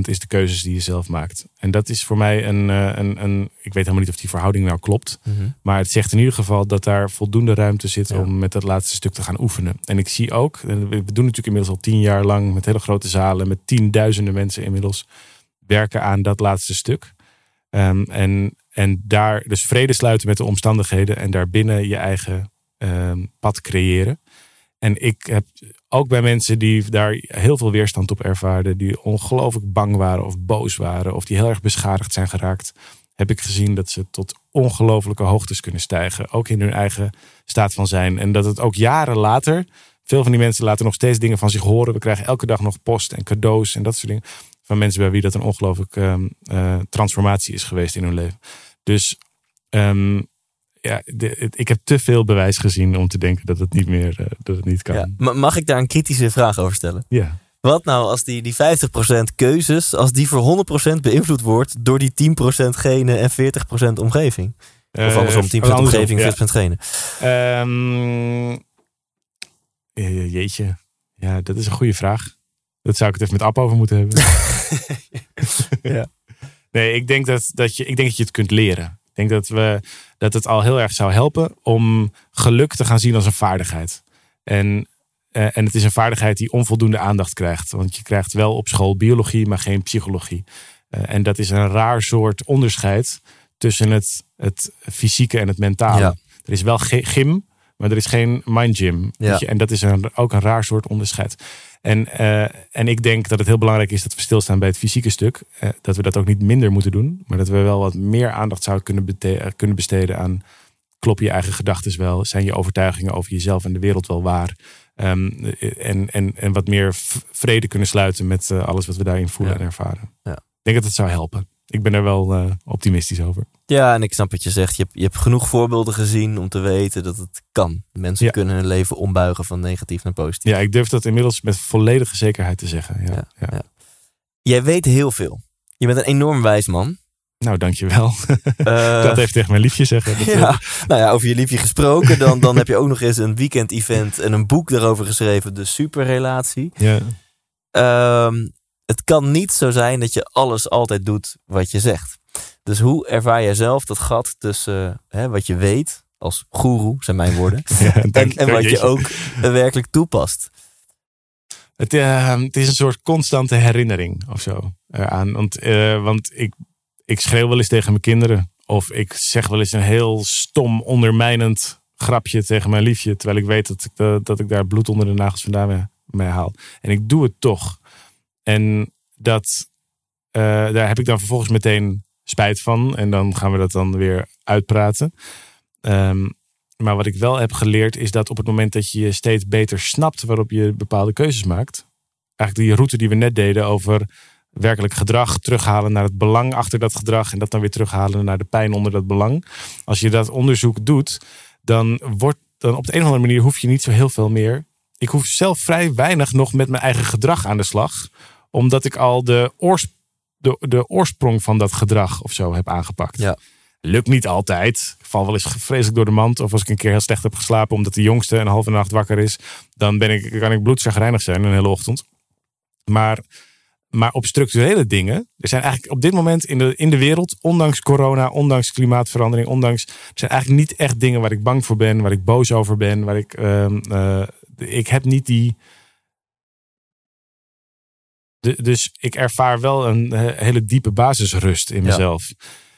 is de keuzes die je zelf maakt. En dat is voor mij een, eh, een, een. Ik weet helemaal niet of die verhouding nou klopt. Maar het zegt in ieder geval dat daar voldoende ruimte zit Ja. om met dat laatste stuk te gaan oefenen. En ik zie ook, en we doen natuurlijk inmiddels al tien jaar lang met hele grote zalen, met tienduizenden mensen inmiddels werken aan dat laatste stuk. Ehm, en, en daar dus vrede sluiten met de omstandigheden en daarbinnen je eigen ehm, pad creëren. En ik heb ook bij mensen die daar heel veel weerstand op ervaarden, die ongelooflijk bang waren of boos waren, of die heel erg beschadigd zijn geraakt, heb ik gezien dat ze tot ongelofelijke hoogtes kunnen stijgen. Ook in hun eigen staat van zijn. En dat het ook jaren later, veel van die mensen laten nog steeds dingen van zich horen. We krijgen elke dag nog post en cadeaus en dat soort dingen. Van mensen bij wie dat een ongelooflijke eh, transformatie is geweest in hun leven. Dus ehm, ja, de- het- ik heb te veel bewijs gezien om te denken dat het niet meer eh, dat het niet kan. Ja. Ja. Ma- Mag ik daar een kritische vraag over stellen? Wat nou als die, die 50% keuzes, als die voor 100% beïnvloed wordt door die 10% genen en 40% omgeving? Of andersom, 10% Eh, andersom, omgeving, ja. 40% genen. Ehm, eh, jeetje. Ja, dat is een goede vraag. Dat zou ik het even met App over moeten hebben. Ja. Nee, ik denk dat, dat je, ik denk dat je het kunt leren. Ik denk dat, we, dat het al heel erg zou helpen om geluk te gaan zien als een vaardigheid. En, eh, en het is een vaardigheid die onvoldoende aandacht krijgt. Want je krijgt wel op school biologie, maar geen psychologie. Eh, en dat is een raar soort onderscheid tussen het, het fysieke en het mentale. Ja. Er is wel gym, maar er is geen mind gym. Ja. En dat is een, ook een raar soort onderscheid. En, eh, en ik denk dat het heel belangrijk is dat we stilstaan bij het fysieke stuk. Eh, dat we dat ook niet minder moeten doen. Maar dat we wel wat meer aandacht zouden kunnen, kunnen besteden aan... Klop je eigen gedachten wel? Zijn je overtuigingen over jezelf en de wereld wel waar? Ehm, eh, en, en, en wat meer vrede kunnen sluiten met alles wat we daarin voelen Ja. en ervaren. Ja. Ik denk dat het zou helpen. Ik ben er wel eh, optimistisch over. Ja, en ik snap wat je zegt. Je hebt, je hebt genoeg voorbeelden gezien om te weten dat het kan. Mensen Ja. kunnen hun leven ombuigen van negatief naar positief. Ja, ik durf dat inmiddels met volledige zekerheid te zeggen. Ja, Ja. Jij weet heel veel. Je bent een enorm wijs man. Nou, dankjewel. Eh, dat even tegen mijn liefje zeggen. Dat, ja, nou ja, over je liefje gesproken. Dan, dan heb je ook nog eens een weekend-event en een boek daarover geschreven. De superrelatie. ja. Ehm, het kan niet zo zijn dat je alles altijd doet wat je zegt. Dus hoe ervaar jij zelf dat gat tussen hè, wat je weet als goeroe, zijn mijn woorden, Ja, en, en wat je ook eh, werkelijk toepast? Het, eh, het is een soort constante herinnering of zo eraan. Want, eh, want ik, ik schreeuw wel eens tegen mijn kinderen. Of ik zeg wel eens een heel stom, ondermijnend grapje tegen mijn liefje. Terwijl ik weet dat ik, eh, dat ik daar bloed onder de nagels vandaan, mij haal. En ik doe het toch. En dat, eh, daar heb ik dan vervolgens meteen spijt van. En dan gaan we dat dan weer uitpraten. Ehm, maar wat ik wel heb geleerd is dat op het moment dat je steeds beter snapt waarop je bepaalde keuzes maakt. Eigenlijk die route die we net deden over werkelijk gedrag terughalen naar het belang achter dat gedrag. En dat dan weer terughalen naar de pijn onder dat belang. Als je dat onderzoek doet, dan wordt dan op de een of andere manier hoef je niet zo heel veel meer. Ik hoef zelf vrij weinig nog met mijn eigen gedrag aan de slag. Omdat ik al de, oors, de, de oorsprong van dat gedrag of zo heb aangepakt. Ja. Lukt niet altijd. Ik val wel eens vreselijk door de mand. Of als ik een keer heel slecht heb geslapen omdat de jongste een halve nacht wakker is. Dan ben ik, kan ik bloedzagrijnig zijn een hele ochtend. Maar, maar op structurele dingen. Er zijn eigenlijk op dit moment in de, in de wereld, ondanks corona, ondanks klimaatverandering, ondanks. Er zijn eigenlijk niet echt dingen waar ik bang voor ben, waar ik boos over ben. Waar ik, ehm, eh, ik heb niet die. De, dus ik ervaar wel een eh, hele diepe basisrust in Ja. mezelf.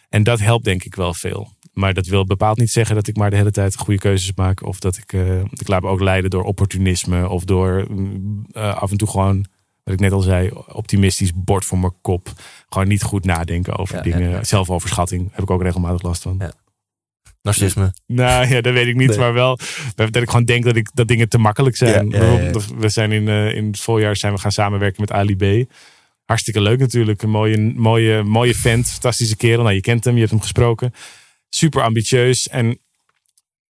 En dat helpt denk ik wel veel. Maar dat wil bepaald niet zeggen dat ik maar de hele tijd goede keuzes maak. Of dat ik, eh, ik laat me ook leiden door opportunisme. Of door mm, eh, af en toe gewoon, wat ik net al zei, optimistisch bord voor mijn kop. Gewoon niet goed nadenken over Ja, dingen. ja. Zelfoverschatting heb ik ook regelmatig last van. Narcisme. Nou ja, dat weet ik niet. Nee. Maar wel dat ik gewoon denk dat, ik, dat dingen te makkelijk zijn. Ja, ja, ja, ja. Bijvoorbeeld, We zijn in, eh, in het voorjaar zijn we gaan samenwerken met Ali B. Hartstikke leuk natuurlijk. Een mooie, mooie, mooie vent. Fantastische kerel. Nou, je kent hem. Je hebt hem gesproken. Super ambitieus. En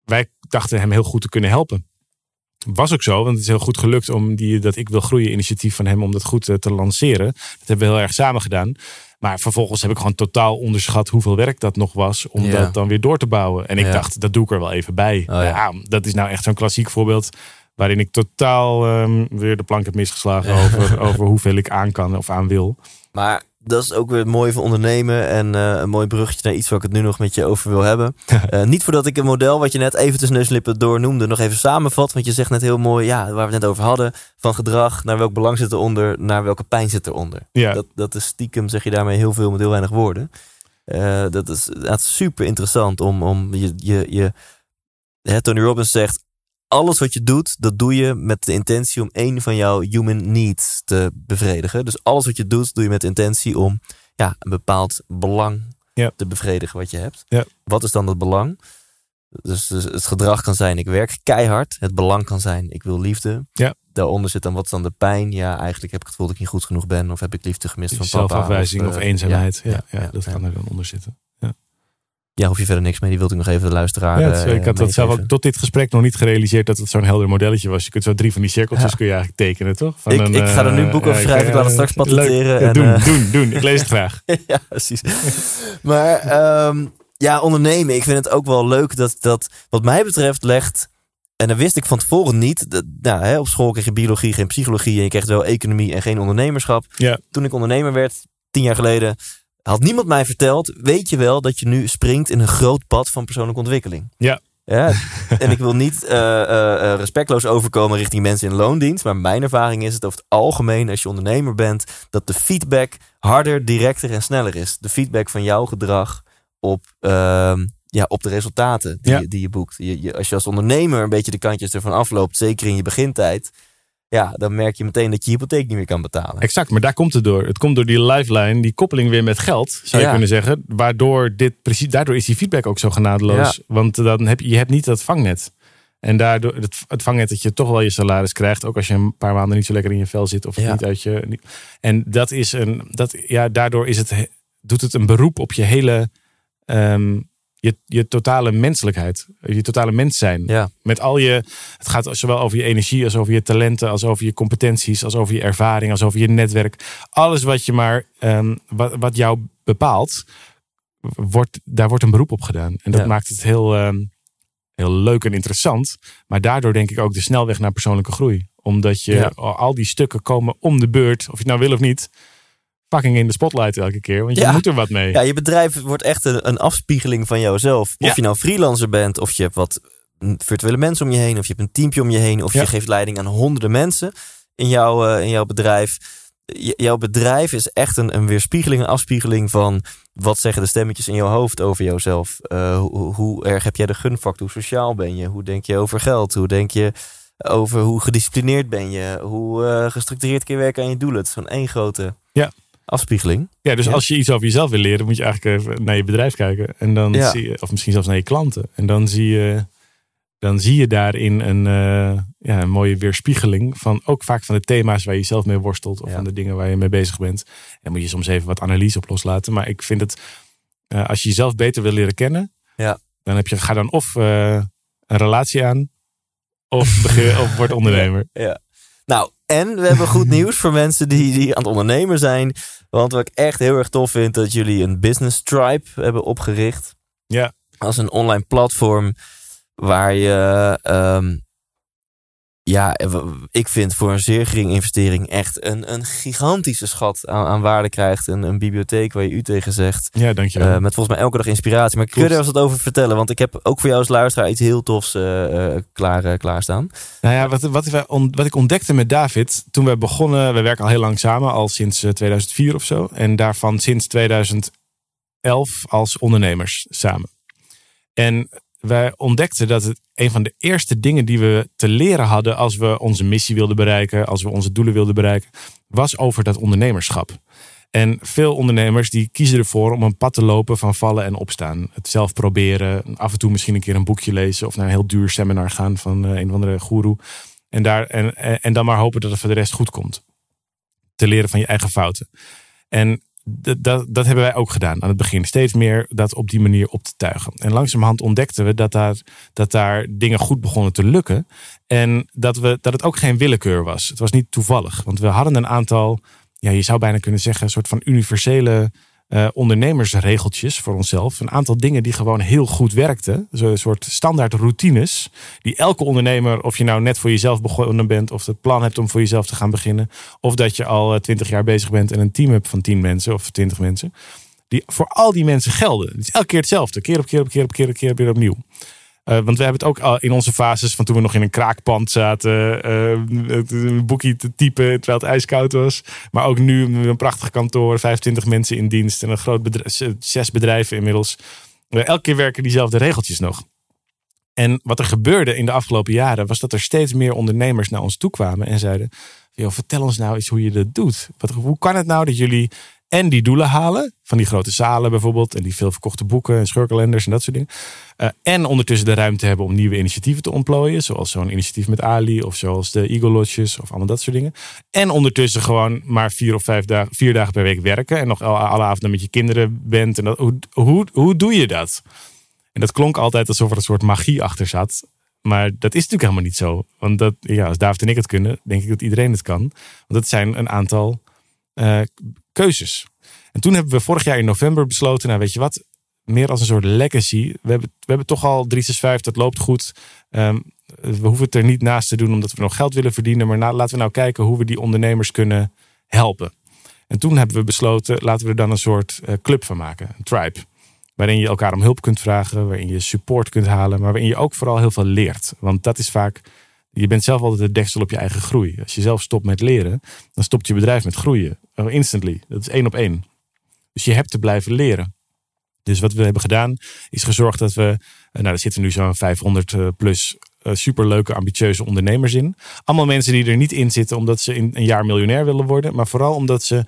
wij dachten hem heel goed te kunnen helpen. Was ook zo, want het is heel goed gelukt om die dat ik wil groeien initiatief van hem om dat goed eh, te lanceren. Dat hebben we heel erg samen gedaan. Maar vervolgens heb ik gewoon totaal onderschat hoeveel werk dat nog was om Ja. dat dan weer door te bouwen. En ik Ja. dacht, dat doe ik er wel even bij. Oh, ja. ja. dat is nou echt zo'n klassiek voorbeeld waarin ik totaal ehm, weer de plank heb misgeslagen over, over hoeveel ik aan kan of aan wil. Maar dat is ook weer het mooie van ondernemen. En eh, een mooi bruggetje naar iets waar ik het nu nog met je over wil hebben. Eh, niet voordat ik een model wat je net even tussen neus en lippen door noemde, nog even samenvat. Want je zegt net heel mooi, ja, waar we het net over hadden. Van gedrag, naar welk belang zit eronder, naar welke pijn zit eronder. Ja, Dat, dat is stiekem, zeg je daarmee heel veel met heel weinig woorden. Eh, dat is, dat is super interessant om, om je, je, je Tony Robbins zegt, alles wat je doet, dat doe je met de intentie om een van jouw human needs te bevredigen. Dus alles wat je doet, doe je met de intentie om ja, een bepaald belang Ja. te bevredigen wat je hebt. Ja. Wat is dan dat belang? Dus, dus het gedrag kan zijn, ik werk keihard. Het belang kan zijn, ik wil liefde. Ja. Daaronder zit dan, wat is dan de pijn? Ja, eigenlijk heb ik het gevoel dat ik niet goed genoeg ben. Of heb ik liefde gemist van papa. zelfafwijzing of, eh, eenzaamheid. Ja, ja, dat kan er dan onder zitten. Ja, hoef je verder niks mee. Die wilde ik nog even de luisteraar. Ja, eh, het- ik had dat zelf ook tot dit gesprek nog niet gerealiseerd dat het zo'n helder modelletje was. Je kunt zo drie van die cirkeltjes Ja. kun je eigenlijk tekenen, toch? Van Ik- een, ik ga er nu een eh, boek over schrijven. Ik laat het straks patenteren en, doen, eh, doen, doen. Ik lees het graag. ja, precies. maar ehm, ja, ondernemen. Ik vind het ook wel leuk dat dat, wat mij betreft, legt. En dat wist ik van tevoren niet. Dat, nou, hè, op school kreeg je biologie, geen psychologie. En je kreeg wel economie en geen ondernemerschap. Ja. Toen ik ondernemer werd, tien jaar geleden, had niemand mij verteld. Weet je wel dat je nu springt in een groot pad van persoonlijke ontwikkeling? Ja. Ja, en ik wil niet eh, eh, eh, respectloos overkomen richting mensen in loondienst. Maar mijn ervaring is het over het algemeen, als je ondernemer bent, dat de feedback harder, directer en sneller is. De feedback van jouw gedrag op, ehm, ja, op de resultaten die, Ja. je, die je boekt. Je, je, als je als ondernemer een beetje de kantjes ervan afloopt, zeker in je begintijd, ja, dan merk je meteen dat je hypotheek niet meer kan betalen. Exact, maar daar komt het door. Het komt door die lifeline, die koppeling weer met geld, zou je Ja. kunnen zeggen. Waardoor dit precies, daardoor is die feedback ook zo genadeloos. Want dan heb je, je hebt niet dat vangnet. En daardoor het, het vangnet dat je toch wel je salaris krijgt, ook als je een paar maanden niet zo lekker in je vel zit of Ja. niet uit je. niet- En dat is een, dat, ja, daardoor is het, he- doet het een beroep op je hele, ehm, je, je totale menselijkheid, je totale mens zijn. Ja, Met al je, het gaat zowel over je energie als over je talenten, als over je competenties, als over je ervaring, als over je netwerk. Alles wat je maar, ehm, wat, wat jou bepaalt, wordt, daar wordt een beroep op gedaan. En dat Ja. maakt het heel, ehm, heel leuk en interessant. Maar daardoor denk ik ook de snelweg naar persoonlijke groei. Omdat je Ja. al die stukken komen om de beurt, of je het nou wil of niet, fucking in de spotlight elke keer. Want je Ja. moet er wat mee. Ja, je bedrijf wordt echt een, een afspiegeling van jouzelf. Of Ja. je nou freelancer bent, of je hebt wat mm, virtuele mensen om je heen, of je hebt een teampje om je heen, of Ja. je geeft leiding aan honderden mensen in, jouw eh, in jouw bedrijf. Jouw bedrijf is echt een, een weerspiegeling, een afspiegeling van wat zeggen de stemmetjes in jouw hoofd over jouzelf. Eh, hoe, hoe erg heb jij de gunfactor? Hoe sociaal ben je? Hoe denk je over geld? Hoe denk je over hoe gedisciplineerd ben je, hoe uh, gestructureerd kun je werken aan je doelen. Het is gewoon één grote ja. Afspiegeling. Ja, dus als je iets over jezelf wil leren, moet je eigenlijk even naar je bedrijf kijken. En dan zie je, of misschien zelfs naar je klanten. En dan zie je, dan zie je daarin een, uh, ja, een mooie weerspiegeling van ook vaak van de thema's waar je zelf mee worstelt. Of van de dingen waar je mee bezig bent. En moet je soms even wat analyse op loslaten. Maar ik vind het, uh, als je jezelf beter wil leren kennen, ja. dan heb je, ga dan of een relatie aan of, begin, of word ondernemer. Ja. Nou, en we hebben goed nieuws voor mensen die, die aan het ondernemen zijn. Want wat ik echt heel erg tof vind, dat jullie een business tribe hebben opgericht. Ja. Als een online platform waar je um, ja, ik vind voor een zeer geringe investering echt een, een gigantische schat aan, aan waarde krijgt. Een, een bibliotheek waar je u tegen zegt. Ja, dankjewel. Uh, met volgens mij elke dag inspiratie. Maar kun je er eens wat over vertellen? Want ik heb ook voor jou als luisteraar iets heel tofs uh, klaar, klaarstaan. Nou ja, wat, wat, wat ik ontdekte met David toen we begonnen. We werken al heel lang samen, al sinds 2004 of zo. En daarvan sinds 2011 als ondernemers samen. En wij ontdekten dat het een van de eerste dingen die we te leren hadden als we onze missie wilden bereiken, als we onze doelen wilden bereiken, was over dat ondernemerschap. En veel ondernemers die kiezen ervoor om een pad te lopen van vallen en opstaan. Het zelf proberen, af en toe misschien een keer een boekje lezen of naar een heel duur seminar gaan van eh, een of andere goeroe. En, daar, en, en dan maar hopen dat het voor de rest goed komt. Te leren van je eigen fouten. En dat, dat, hebben wij ook gedaan aan het begin. Steeds meer dat op die manier op te tuigen. En langzamerhand ontdekten we dat daar, dat daar dingen goed begonnen te lukken. En dat, we, dat het ook geen willekeur was. Het was niet toevallig. Want we hadden een aantal, ja, je zou bijna kunnen zeggen, een soort van universele uh, ondernemersregeltjes voor onszelf. Een aantal dingen die gewoon heel goed werkten. Een soort standaard routines. Die elke ondernemer, of je nou net voor jezelf begonnen bent. Of het plan hebt om voor jezelf te gaan beginnen. Of dat je al eh, twintig jaar bezig bent en een team hebt van tien mensen of twintig mensen. Die voor al die mensen gelden. Het is elke keer hetzelfde. Keer op keer op keer op keer op keer, weer opnieuw. Uh, want we hebben het ook al in onze fases van toen we nog in een kraakpand zaten. Uh, een boekje te typen terwijl het ijskoud was. Maar ook nu een prachtig kantoor, 25 mensen in dienst en een groot bedrijf, zes bedrijven inmiddels. Elke keer werken diezelfde regeltjes nog. En wat er gebeurde in de afgelopen jaren was dat er steeds meer ondernemers naar ons toe kwamen en zeiden: vertel ons nou eens hoe je dat doet. Wat, hoe kan het nou dat jullie en die doelen halen. Van die grote zalen bijvoorbeeld. En die veel verkochte boeken en scheurkalenders en dat soort dingen. Uh, en ondertussen de ruimte hebben om nieuwe initiatieven te ontplooien. Zoals zo'n initiatief met Ali. Of zoals de Eagle Lodges. Of allemaal dat soort dingen. En ondertussen gewoon maar vier of vijf dagen, vier dagen per week werken. En nog alle avonden met je kinderen bent. En dat, hoe, hoe, hoe doe je dat? En dat klonk altijd alsof er een soort magie achter zat. Maar dat is natuurlijk helemaal niet zo. Want dat, ja, als David en ik het kunnen, denk ik dat iedereen het kan. Want dat zijn een aantal uh, keuzes. En toen hebben we vorig jaar in november besloten, nou weet je wat, meer als een soort legacy. We hebben, we hebben toch al 365, dat loopt goed. Um, we hoeven het er niet naast te doen omdat we nog geld willen verdienen. Maar laten we nou kijken hoe we die ondernemers kunnen helpen. En toen hebben we besloten, laten we er dan een soort uh, club van maken. Een tribe. Waarin je elkaar om hulp kunt vragen, waarin je support kunt halen. Maar waarin je ook vooral heel veel leert. Want dat is vaak je bent zelf altijd de deksel op je eigen groei. Als je zelf stopt met leren, dan stopt je bedrijf met groeien. Oh, instantly. Dat is één op één. Dus je hebt te blijven leren. Dus wat we hebben gedaan, is gezorgd dat we. Eh, nou, er zitten nu zo'n 500 eh, plus uh, superleuke, ambitieuze ondernemers in. Allemaal mensen die er niet in zitten omdat ze in een jaar miljonair willen worden. Maar vooral omdat ze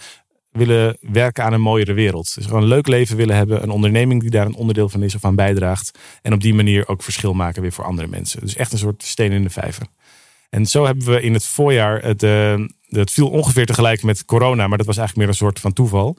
willen werken aan een mooiere wereld. Dus gewoon een leuk leven willen hebben. Een onderneming die daar een onderdeel van is of aan bijdraagt. En op die manier ook verschil maken weer voor andere mensen. Dus echt een soort steen in de vijver. En zo hebben we in het voorjaar, het, uh, het viel ongeveer tegelijk met corona, maar dat was eigenlijk meer een soort van toeval.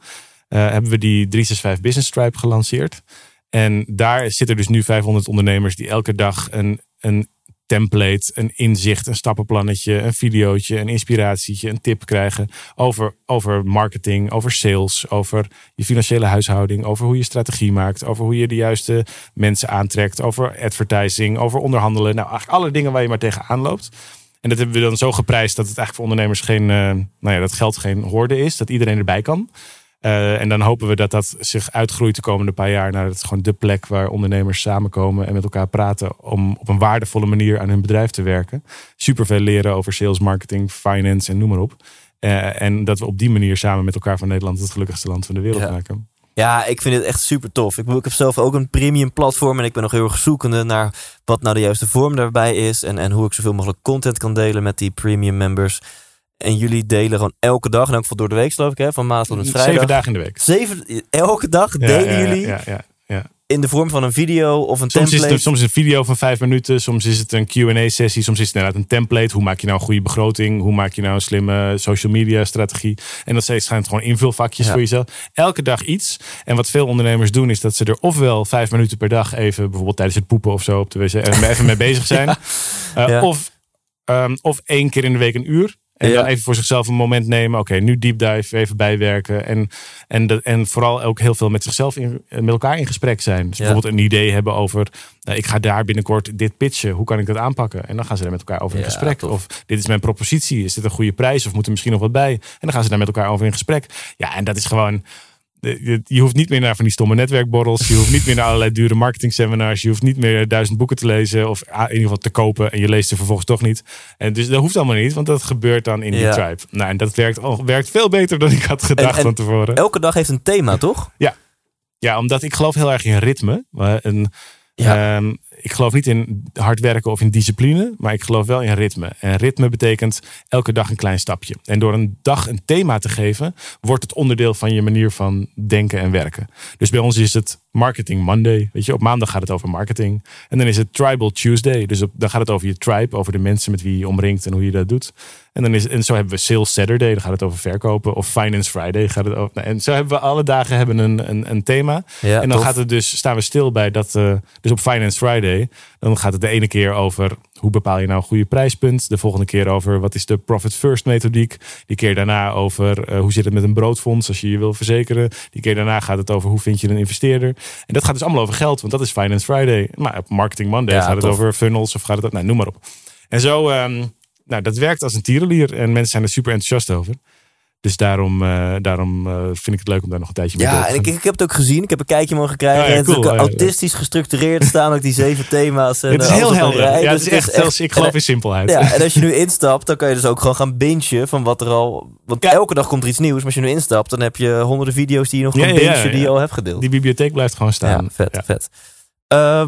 Uh, hebben we die 365 Business Tribe gelanceerd. En daar zitten dus nu 500 ondernemers die elke dag een, een template, een inzicht, een stappenplannetje, een videootje, een inspiratietje, een tip krijgen over, over marketing, over sales, over je financiële huishouding, over hoe je strategie maakt, over hoe je de juiste mensen aantrekt, over advertising, over onderhandelen. Nou, eigenlijk alle dingen waar je maar tegenaan loopt. En dat hebben we dan zo geprijsd dat het eigenlijk voor ondernemers geen, uh, nou ja, dat geld geen hoorde is, dat iedereen erbij kan. Uh, en dan hopen we dat dat zich uitgroeit de komende paar jaar naar het gewoon de plek waar ondernemers samenkomen en met elkaar praten om op een waardevolle manier aan hun bedrijf te werken. Super veel leren over sales, marketing, finance en noem maar op. Uh, en dat we op die manier samen met elkaar van Nederland het gelukkigste land van de wereld ja. maken. Ja, ik vind het echt super tof. Ik, ik heb zelf ook een premium platform en ik ben nog heel erg zoekende naar wat nou de juiste vorm daarbij is en, en hoe ik zoveel mogelijk content kan delen met die premium members. En jullie delen gewoon elke dag, en ook voor door de week geloof ik, hè, van maandag tot en vrijdag. Zeven dagen in de week. Zeven, elke dag Ja, delen ja, jullie Ja, ja, ja. in de vorm van een video of een Soms is, template. het, soms is het een video van vijf minuten, soms is het een Q&A-sessie, soms is het inderdaad een template. Hoe maak je nou een goede begroting? Hoe maak je nou een slimme social media strategie? En dat zijn het gewoon invulvakjes voor jezelf. Elke dag iets. En wat veel ondernemers doen is dat ze er ofwel vijf minuten per dag even, bijvoorbeeld tijdens het poepen of zo op de wc, even mee bezig zijn. Eh, Ja. of, ehm, of één keer in de week een uur. En Ja. dan even voor zichzelf een moment nemen. Oké, nu deep dive, even bijwerken. En, en, de, en vooral ook heel veel met zichzelf, in, met elkaar in gesprek zijn. Dus Ja. bijvoorbeeld een idee hebben over, nou, ik ga daar binnenkort dit pitchen. Hoe kan ik dat aanpakken? En dan gaan ze daar met elkaar over in Ja, gesprek. tof. Of dit is mijn propositie. Is dit een goede prijs? Of moet er misschien nog wat bij? En dan gaan ze daar met elkaar over in gesprek. Ja, en dat is gewoon... Je, hoeft niet meer naar van die stomme netwerkborrels. Je hoeft niet meer naar allerlei dure marketing seminars. Je hoeft niet meer duizend boeken te lezen. Of ah, in ieder geval te kopen. En je leest er vervolgens toch niet. En dus dat hoeft allemaal niet. Want dat gebeurt dan in die Ja. tribe. Nou, en dat werkt, al- werkt veel beter dan ik had gedacht En- en van tevoren. Elke dag heeft een thema, toch? Ja, omdat ik geloof heel erg in ritme. En, Ja. ehm, ik geloof niet in hard werken of in discipline, maar ik geloof wel in ritme. En ritme betekent elke dag een klein stapje. En door een dag een thema te geven, wordt het onderdeel van je manier van denken en werken. Dus bij ons is het Marketing Monday. Weet je, op maandag gaat het over marketing. En dan is het Tribal Tuesday. Dus op, dan gaat het over je tribe, over de mensen met wie je je omringt en hoe je dat doet. En, dan is, en zo hebben we Sales Saturday, dan gaat het over verkopen. Of Finance Friday gaat het over. nou, en zo hebben we alle dagen hebben een, een, een thema. Ja, en dan tof. gaat het dus, staan we stil bij dat. eh, dus op Finance Friday, dan gaat het de ene keer over hoe bepaal je nou een goede prijspunt. De volgende keer over wat is de profit first methodiek. Die keer daarna over eh, hoe zit het met een broodfonds als je je wil verzekeren. Die keer daarna gaat het over hoe vind je een investeerder. En dat gaat dus allemaal over geld, want dat is Finance Friday. Maar op Marketing Monday Ja, gaat het tof. over funnels of gaat het, nou noem maar op. En zo, ehm, nou dat werkt als een tierenlier en mensen zijn er super enthousiast over. Dus daarom, eh, daarom eh, vind ik het leuk om daar nog een tijdje mee Ja, te en ik, ik heb het ook gezien. Ik heb een kijkje mogen krijgen. Ja, en het is ook ja, autistisch gestructureerd staan ook die zeven thema's. En, Het is eh, heel helder. rij. Ja, Dus het is echt, zelfs, ik geloof in simpelheid. Ja, en als je nu instapt, dan kan je dus ook gewoon gaan bingen van wat er al... Want Ja. elke dag komt er iets nieuws. Maar als je nu instapt, dan heb je honderden video's die je nog Ja, kan ja, ja, bingen die ja. je al hebt gedeeld. Die bibliotheek blijft gewoon staan. Ja, vet, Ja. vet. Ehm,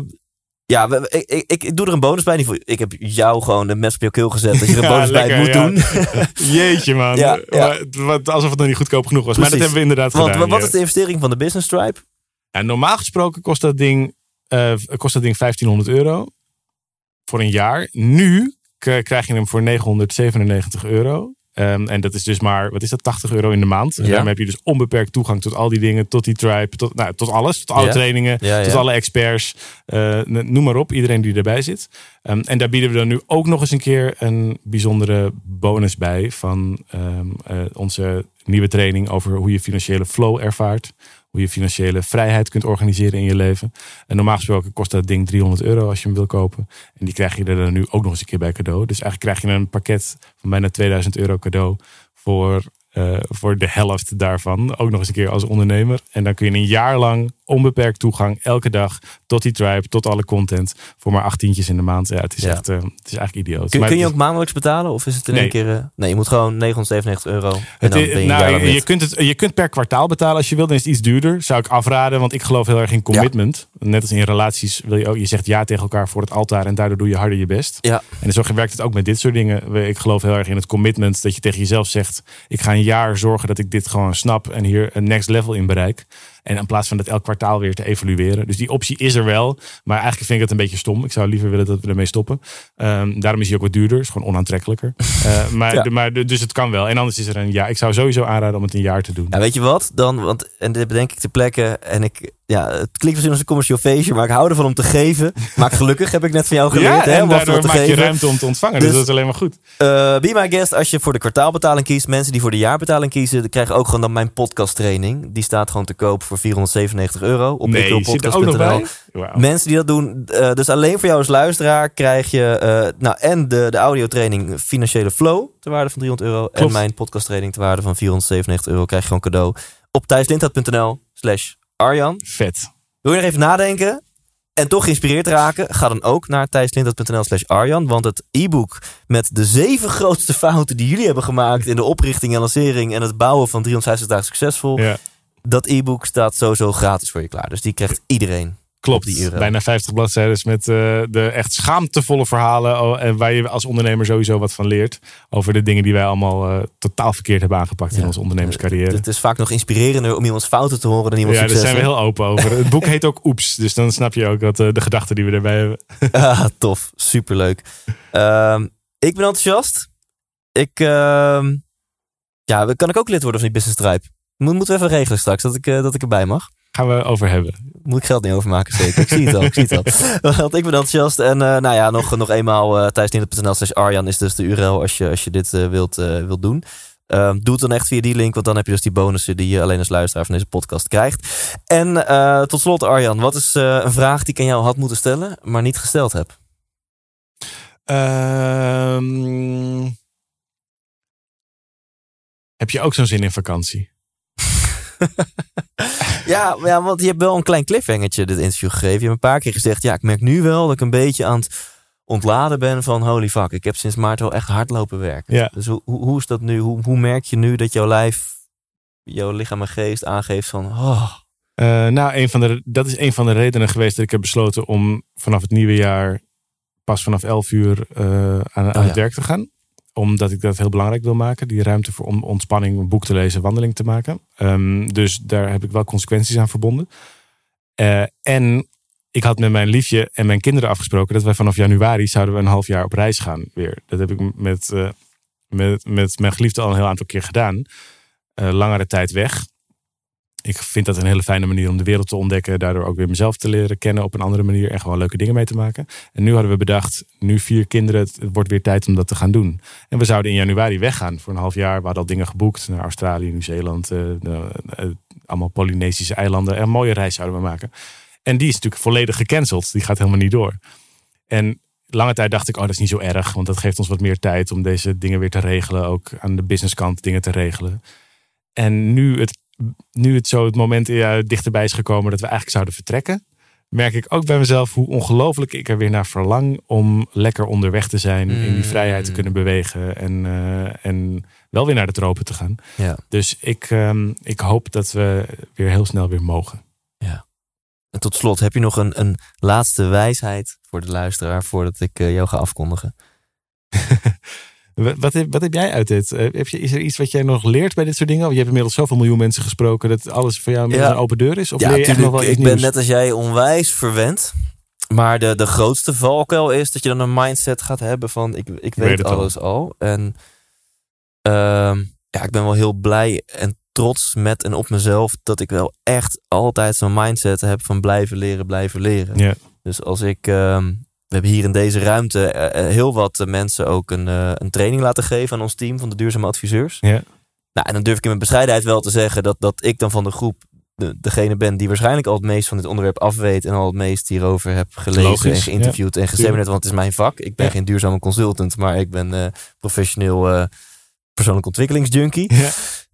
ja, we- ik, ik, ik, doe er een bonus bij. Niet Ik heb jou gewoon de mes op je keel gezet dat je er een Ja, bonus bij moet ja. doen. Jeetje man. Ja. Maar Alsof het nog niet goedkoop genoeg was. Maar dat hebben we inderdaad Want gedaan. wat is de investering van de Business Tribe? Ja, normaal gesproken kost dat, ding, eh, kost dat ding 1500 euro voor een jaar. Nu krijg je hem voor 997 euro. Ehm, en dat is dus maar, wat is dat, 80 euro in de maand. En Ja. daarmee heb je dus onbeperkt toegang tot al die dingen, tot die tribe, tot, nou, tot alles. Tot alle Ja. trainingen, Ja, tot alle experts. eh, noem maar op, iedereen die erbij zit. Ehm, en daar bieden we dan nu ook nog eens een keer een bijzondere bonus bij van ehm, eh, onze nieuwe training over hoe je financiële flow ervaart. Hoe je financiële vrijheid kunt organiseren in je leven. En normaal gesproken kost dat ding 300 euro als je hem wil kopen. En die krijg je er dan nu ook nog eens een keer bij cadeau. Dus eigenlijk krijg je een pakket van bijna 2000 euro cadeau voor, eh, voor de helft daarvan. Ook nog eens een keer als ondernemer. En dan kun je een jaar lang onbeperkt toegang elke dag tot die tribe, tot alle content. Voor maar achttientjes in de maand. Ja, het is, Ja. Echt, eh, het is eigenlijk idioot. Kun, Maar kun je ook maandelijks betalen? Of is het in Nee. één keer... eh, nee, je moet gewoon 997 euro. En dan is- ben je nou, je, kunt het, je kunt per kwartaal betalen als je wilt. Dan is het iets duurder. Zou ik afraden, want ik geloof heel erg in commitment. Net als in relaties wil je ook. Je zegt ja tegen elkaar voor het altaar en daardoor doe je harder je best. Ja. En zo werkt het ook met dit soort dingen. Ik geloof heel erg in het commitment dat je tegen jezelf zegt: ik ga een jaar zorgen dat ik dit gewoon snap en hier een next level in bereik. En in plaats van dat elk kwartaal weer te evalueren. Dus die optie is er wel. Maar eigenlijk vind ik het een beetje stom. Ik zou liever willen dat we ermee stoppen. Ehm, daarom is hij ook wat duurder. Is gewoon onaantrekkelijker. Eh, maar, Ja. maar, dus het kan wel. En anders is er een jaar. Ik zou sowieso aanraden om het een jaar te doen. Ja, weet je wat? Dan, want, en dit bedenk ik ter plekke. En ik, ja, het klinkt misschien als een commercieel feestje, maar ik hou ervan om te geven. Maar gelukkig heb ik net van jou geleerd. Ja, hè, en om af en toe daardoor maak te je geven. ruimte om te ontvangen. Dus- Dus, dat is alleen maar goed. Eh, be my guest als je voor de kwartaalbetaling kiest. Mensen die voor de jaarbetaling kiezen, die krijgen ook gewoon dan mijn podcast training. Die staat gewoon te koop voor 497 euro op Nee? Wauw. Mensen die dat doen, eh, dus alleen voor jou als luisteraar krijg je eh, nou, en de, de audiotraining Financiële Flow ter waarde van 300 euro. En mijn podcasttraining ter waarde van 497 euro krijg je gewoon cadeau op thijslindhout.nl slash Arjan. Vet. Wil je nog even nadenken en toch geïnspireerd raken? Ga dan ook naar thijslindhout.nl slash Arjan. Want het e-book met de zeven grootste fouten die jullie hebben gemaakt in de oprichting en lancering en het bouwen van 360 dagen succesvol Ja. Dat e-book staat sowieso gratis voor je klaar. Dus die krijgt iedereen. Klopt, die bijna 50 bladzijden met eh, de echt schaamtevolle verhalen. oh, en waar je als ondernemer sowieso wat van leert. Over de dingen die wij allemaal eh, totaal verkeerd hebben aangepakt in Ja. onze ondernemerscarrière. Het is vaak nog inspirerender om iemands fouten te horen dan iemands ja, daar zijn we heel open over. Het boek heet ook Oeps, dus dan snap je ook wat eh, de gedachten die we erbij hebben. Ah, tof, superleuk. Ehm, ik ben enthousiast. Ik, ehm, ja, kan ik ook lid worden van die Business Tribe? Moet, moeten we even regelen straks dat ik, eh, dat ik erbij mag. Gaan we over hebben. Moet ik geld niet overmaken, zeker. Ik zie het al, ik zie het al. Want ik ben enthousiast. En eh, nou ja, nog, nog eenmaal uh, thijsninder.nl slash Arjan is dus de URL als je, als je dit eh, wilt, eh, wilt doen. Ehm, doe het dan echt via die link, want dan heb je dus die bonussen die je alleen als luisteraar van deze podcast krijgt. En eh, tot slot Arjan, wat is eh, een vraag die ik aan jou had moeten stellen, maar niet gesteld heb? Ehm, heb je ook zo'n zin in vakantie? Ja, ja, want je hebt wel een klein cliffhangertje dit interview gegeven. Je hebt een paar keer gezegd, ja, ik merk nu wel dat ik een beetje aan het ontladen ben van holy fuck. Ik heb sinds maart wel echt hard lopen werken. Ja. Dus hoe, hoe, hoe is dat nu? Hoe, hoe merk je nu dat jouw lijf, jouw lichaam en geest aangeeft van, oh, Eh, nou, een van de, dat is een van de redenen geweest dat ik heb besloten om vanaf het nieuwe jaar pas vanaf 11 uur eh, aan, aan Oh, het ja. werk te gaan. Omdat ik dat heel belangrijk wil maken. Die ruimte voor om, ontspanning, een boek te lezen, wandeling te maken. Ehm, dus daar heb ik wel consequenties aan verbonden. Eh, en ik had met mijn liefje en mijn kinderen afgesproken dat wij vanaf januari zouden we een half jaar op reis gaan weer. Dat heb ik met, eh, met, met mijn geliefde al een heel aantal keer gedaan. Eh, langere tijd weg. Ik vind dat een hele fijne manier om de wereld te ontdekken. Daardoor ook weer mezelf te leren kennen op een andere manier. En gewoon leuke dingen mee te maken. En nu hadden we bedacht, nu vier kinderen, het wordt weer tijd om dat te gaan doen. En we zouden in januari weggaan voor een half jaar. We hadden al dingen geboekt naar Australië, Nieuw-Zeeland. eh, eh, allemaal Polynesische eilanden. En een mooie reis zouden we maken. En die is natuurlijk volledig gecanceld. Die gaat helemaal niet door. En lange tijd dacht ik, oh dat is niet zo erg. Want dat geeft ons wat meer tijd om deze dingen weer te regelen. Ook aan de businesskant dingen te regelen. En nu het, nu het zo het moment ja, dichterbij is gekomen dat we eigenlijk zouden vertrekken. Merk ik ook bij mezelf hoe ongelooflijk ik er weer naar verlang om lekker onderweg te zijn. In die Mm. vrijheid te kunnen bewegen. En, eh, en wel weer naar de tropen te gaan. ja. Dus ik, ehm, ik hoop dat we weer heel snel weer mogen. En tot slot, heb je nog een, een laatste wijsheid voor de luisteraar voordat ik eh, jou ga afkondigen? Wat, heb, wat heb jij uit dit? Eh, Heb je, is er iets wat jij nog leert bij dit soort dingen? Of je hebt inmiddels zoveel miljoen mensen gesproken dat alles voor jou Ja. een open deur is? Of ja, nog wel ik ben net als jij onwijs verwend. Maar de, de grootste valkuil is dat je dan een mindset gaat hebben van ik, ik weet, weet het al. alles al. En ehm, ja, ik ben wel heel blij en trots met en op mezelf dat ik wel echt altijd zo'n mindset heb van blijven leren, blijven leren. Ja. Dus als ik, ehm, we hebben hier in deze ruimte eh, eh, heel wat eh, mensen ook een, een training laten geven aan ons team van de duurzame adviseurs. Ja. Nou, en dan durf ik in mijn bescheidenheid wel te zeggen dat, dat ik dan van de groep de, degene ben die waarschijnlijk al het meest van dit onderwerp afweet en al het meest hierover heb gelezen Logisch, en geïnterviewd en gesemineerd, want het is mijn vak. Ik ben Ja. geen duurzame consultant, maar ik ben professioneel eh, persoonlijk ontwikkelingsjunkie. Ja.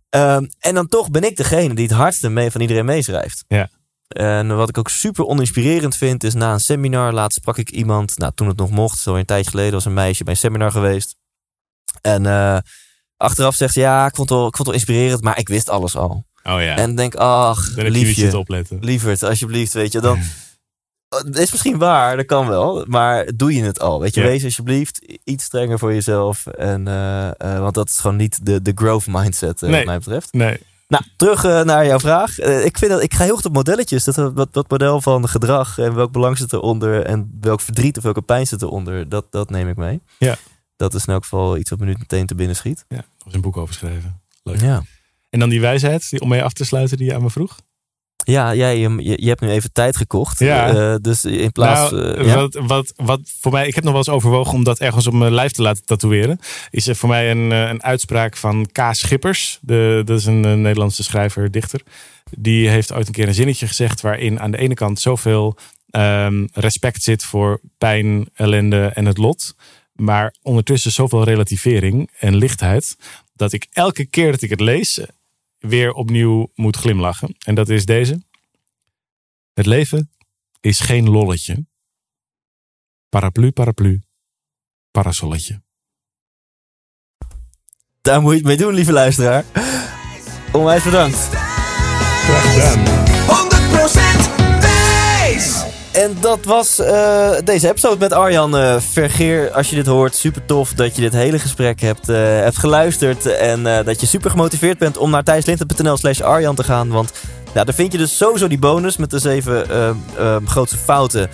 Ehm, en dan toch ben ik degene die het hardste mee van iedereen meeschrijft. Ja. En wat ik ook super oninspirerend vind, is na een seminar, laatst sprak ik iemand, nou toen het nog mocht, zo een tijdje geleden was een meisje bij een seminar geweest. En eh, achteraf zegt ze, ja, ik vond, het wel, ik vond het wel inspirerend, maar ik wist alles al. Oh ja, En denk, ach, liefje, opletten. lieverd, alsjeblieft, weet je, dan... Het is misschien waar, dat kan wel, maar doe je het al? Weet je, Ja. wees alsjeblieft iets strenger voor jezelf. En, eh, eh, want dat is gewoon niet de, de growth mindset, eh, Nee. wat mij betreft. Nee, Nou, terug eh, naar jouw vraag. Eh, ik, vind dat, ik ga heel goed op modelletjes. Dat, wat, wat model van gedrag en welk belang zit eronder en welk verdriet of welke pijn zit eronder, dat, dat neem ik mee. Ja. Dat is in elk geval iets wat me nu meteen te binnen schiet. ja, er was een boek over geschreven. Leuk. Ja. En dan die wijsheid, die, om mee af te sluiten, die je aan me vroeg. Ja, jij, je, je hebt nu even tijd gekocht. Ja. Eh, dus in plaats... nou, eh, ja? wat, wat, wat voor mij, ik heb nog wel eens overwogen om dat ergens op mijn lijf te laten tatoeëren. Is er voor mij een, eh, een uitspraak van K. Schippers. De, dat is een, Nederlandse schrijver, dichter. Die heeft ooit een keer een zinnetje gezegd waarin aan de ene kant zoveel ehm, respect zit voor pijn, ellende en het lot. Maar ondertussen zoveel relativering en lichtheid. Dat ik elke keer dat ik het lees weer opnieuw moet glimlachen. En dat is deze. Het leven is geen lolletje. Paraplu, paraplu, parasolletje. Daar moet je het mee doen, lieve luisteraar. Onwijs bedankt. Graag gedaan. 100% wijs! En dat was eh, deze episode met Arjan eh, Vergeer. Als je dit hoort, super tof dat je dit hele gesprek hebt, eh, hebt geluisterd. En dat je super gemotiveerd bent om naar thijslinten.nl slash Arjan te gaan. Want ja, daar vind je dus sowieso die bonus met de zeven grootste fouten...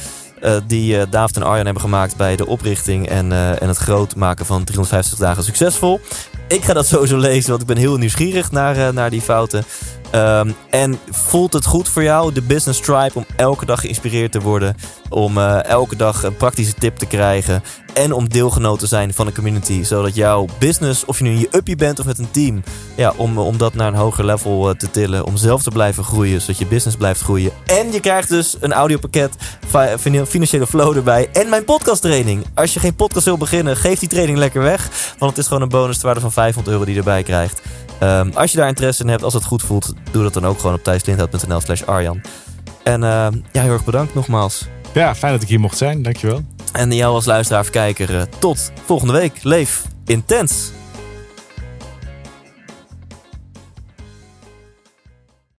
die David en Arjan hebben gemaakt bij de oprichting en, en het groot maken van 350 dagen succesvol. Ik ga dat sowieso lezen, want ik ben heel nieuwsgierig naar, naar die fouten. Ehm, en voelt het goed voor jou, de Business Tribe, om elke dag geïnspireerd te worden? Om eh, elke dag een praktische tip te krijgen. En om deelgenoot te zijn van een community. Zodat jouw business, of je nu in je uppie bent of met een team. Ja, om, om dat naar een hoger level eh, te tillen. Om zelf te blijven groeien, zodat je business blijft groeien. En je krijgt dus een audiopakket, fi- fin- financiële flow erbij. En mijn podcast training. Als je geen podcast wil beginnen, geef die training lekker weg. Want het is gewoon een bonus waarde van 500 euro die je erbij krijgt. Ehm, als je daar interesse in hebt, als het goed voelt, doe dat dan ook gewoon op thijslindhout.nl slash Arjan. En ehm, ja, heel erg bedankt nogmaals. Ja, fijn dat ik hier mocht zijn. Dankjewel. En jou als luisteraar of kijker, eh, tot volgende week. Leef intens!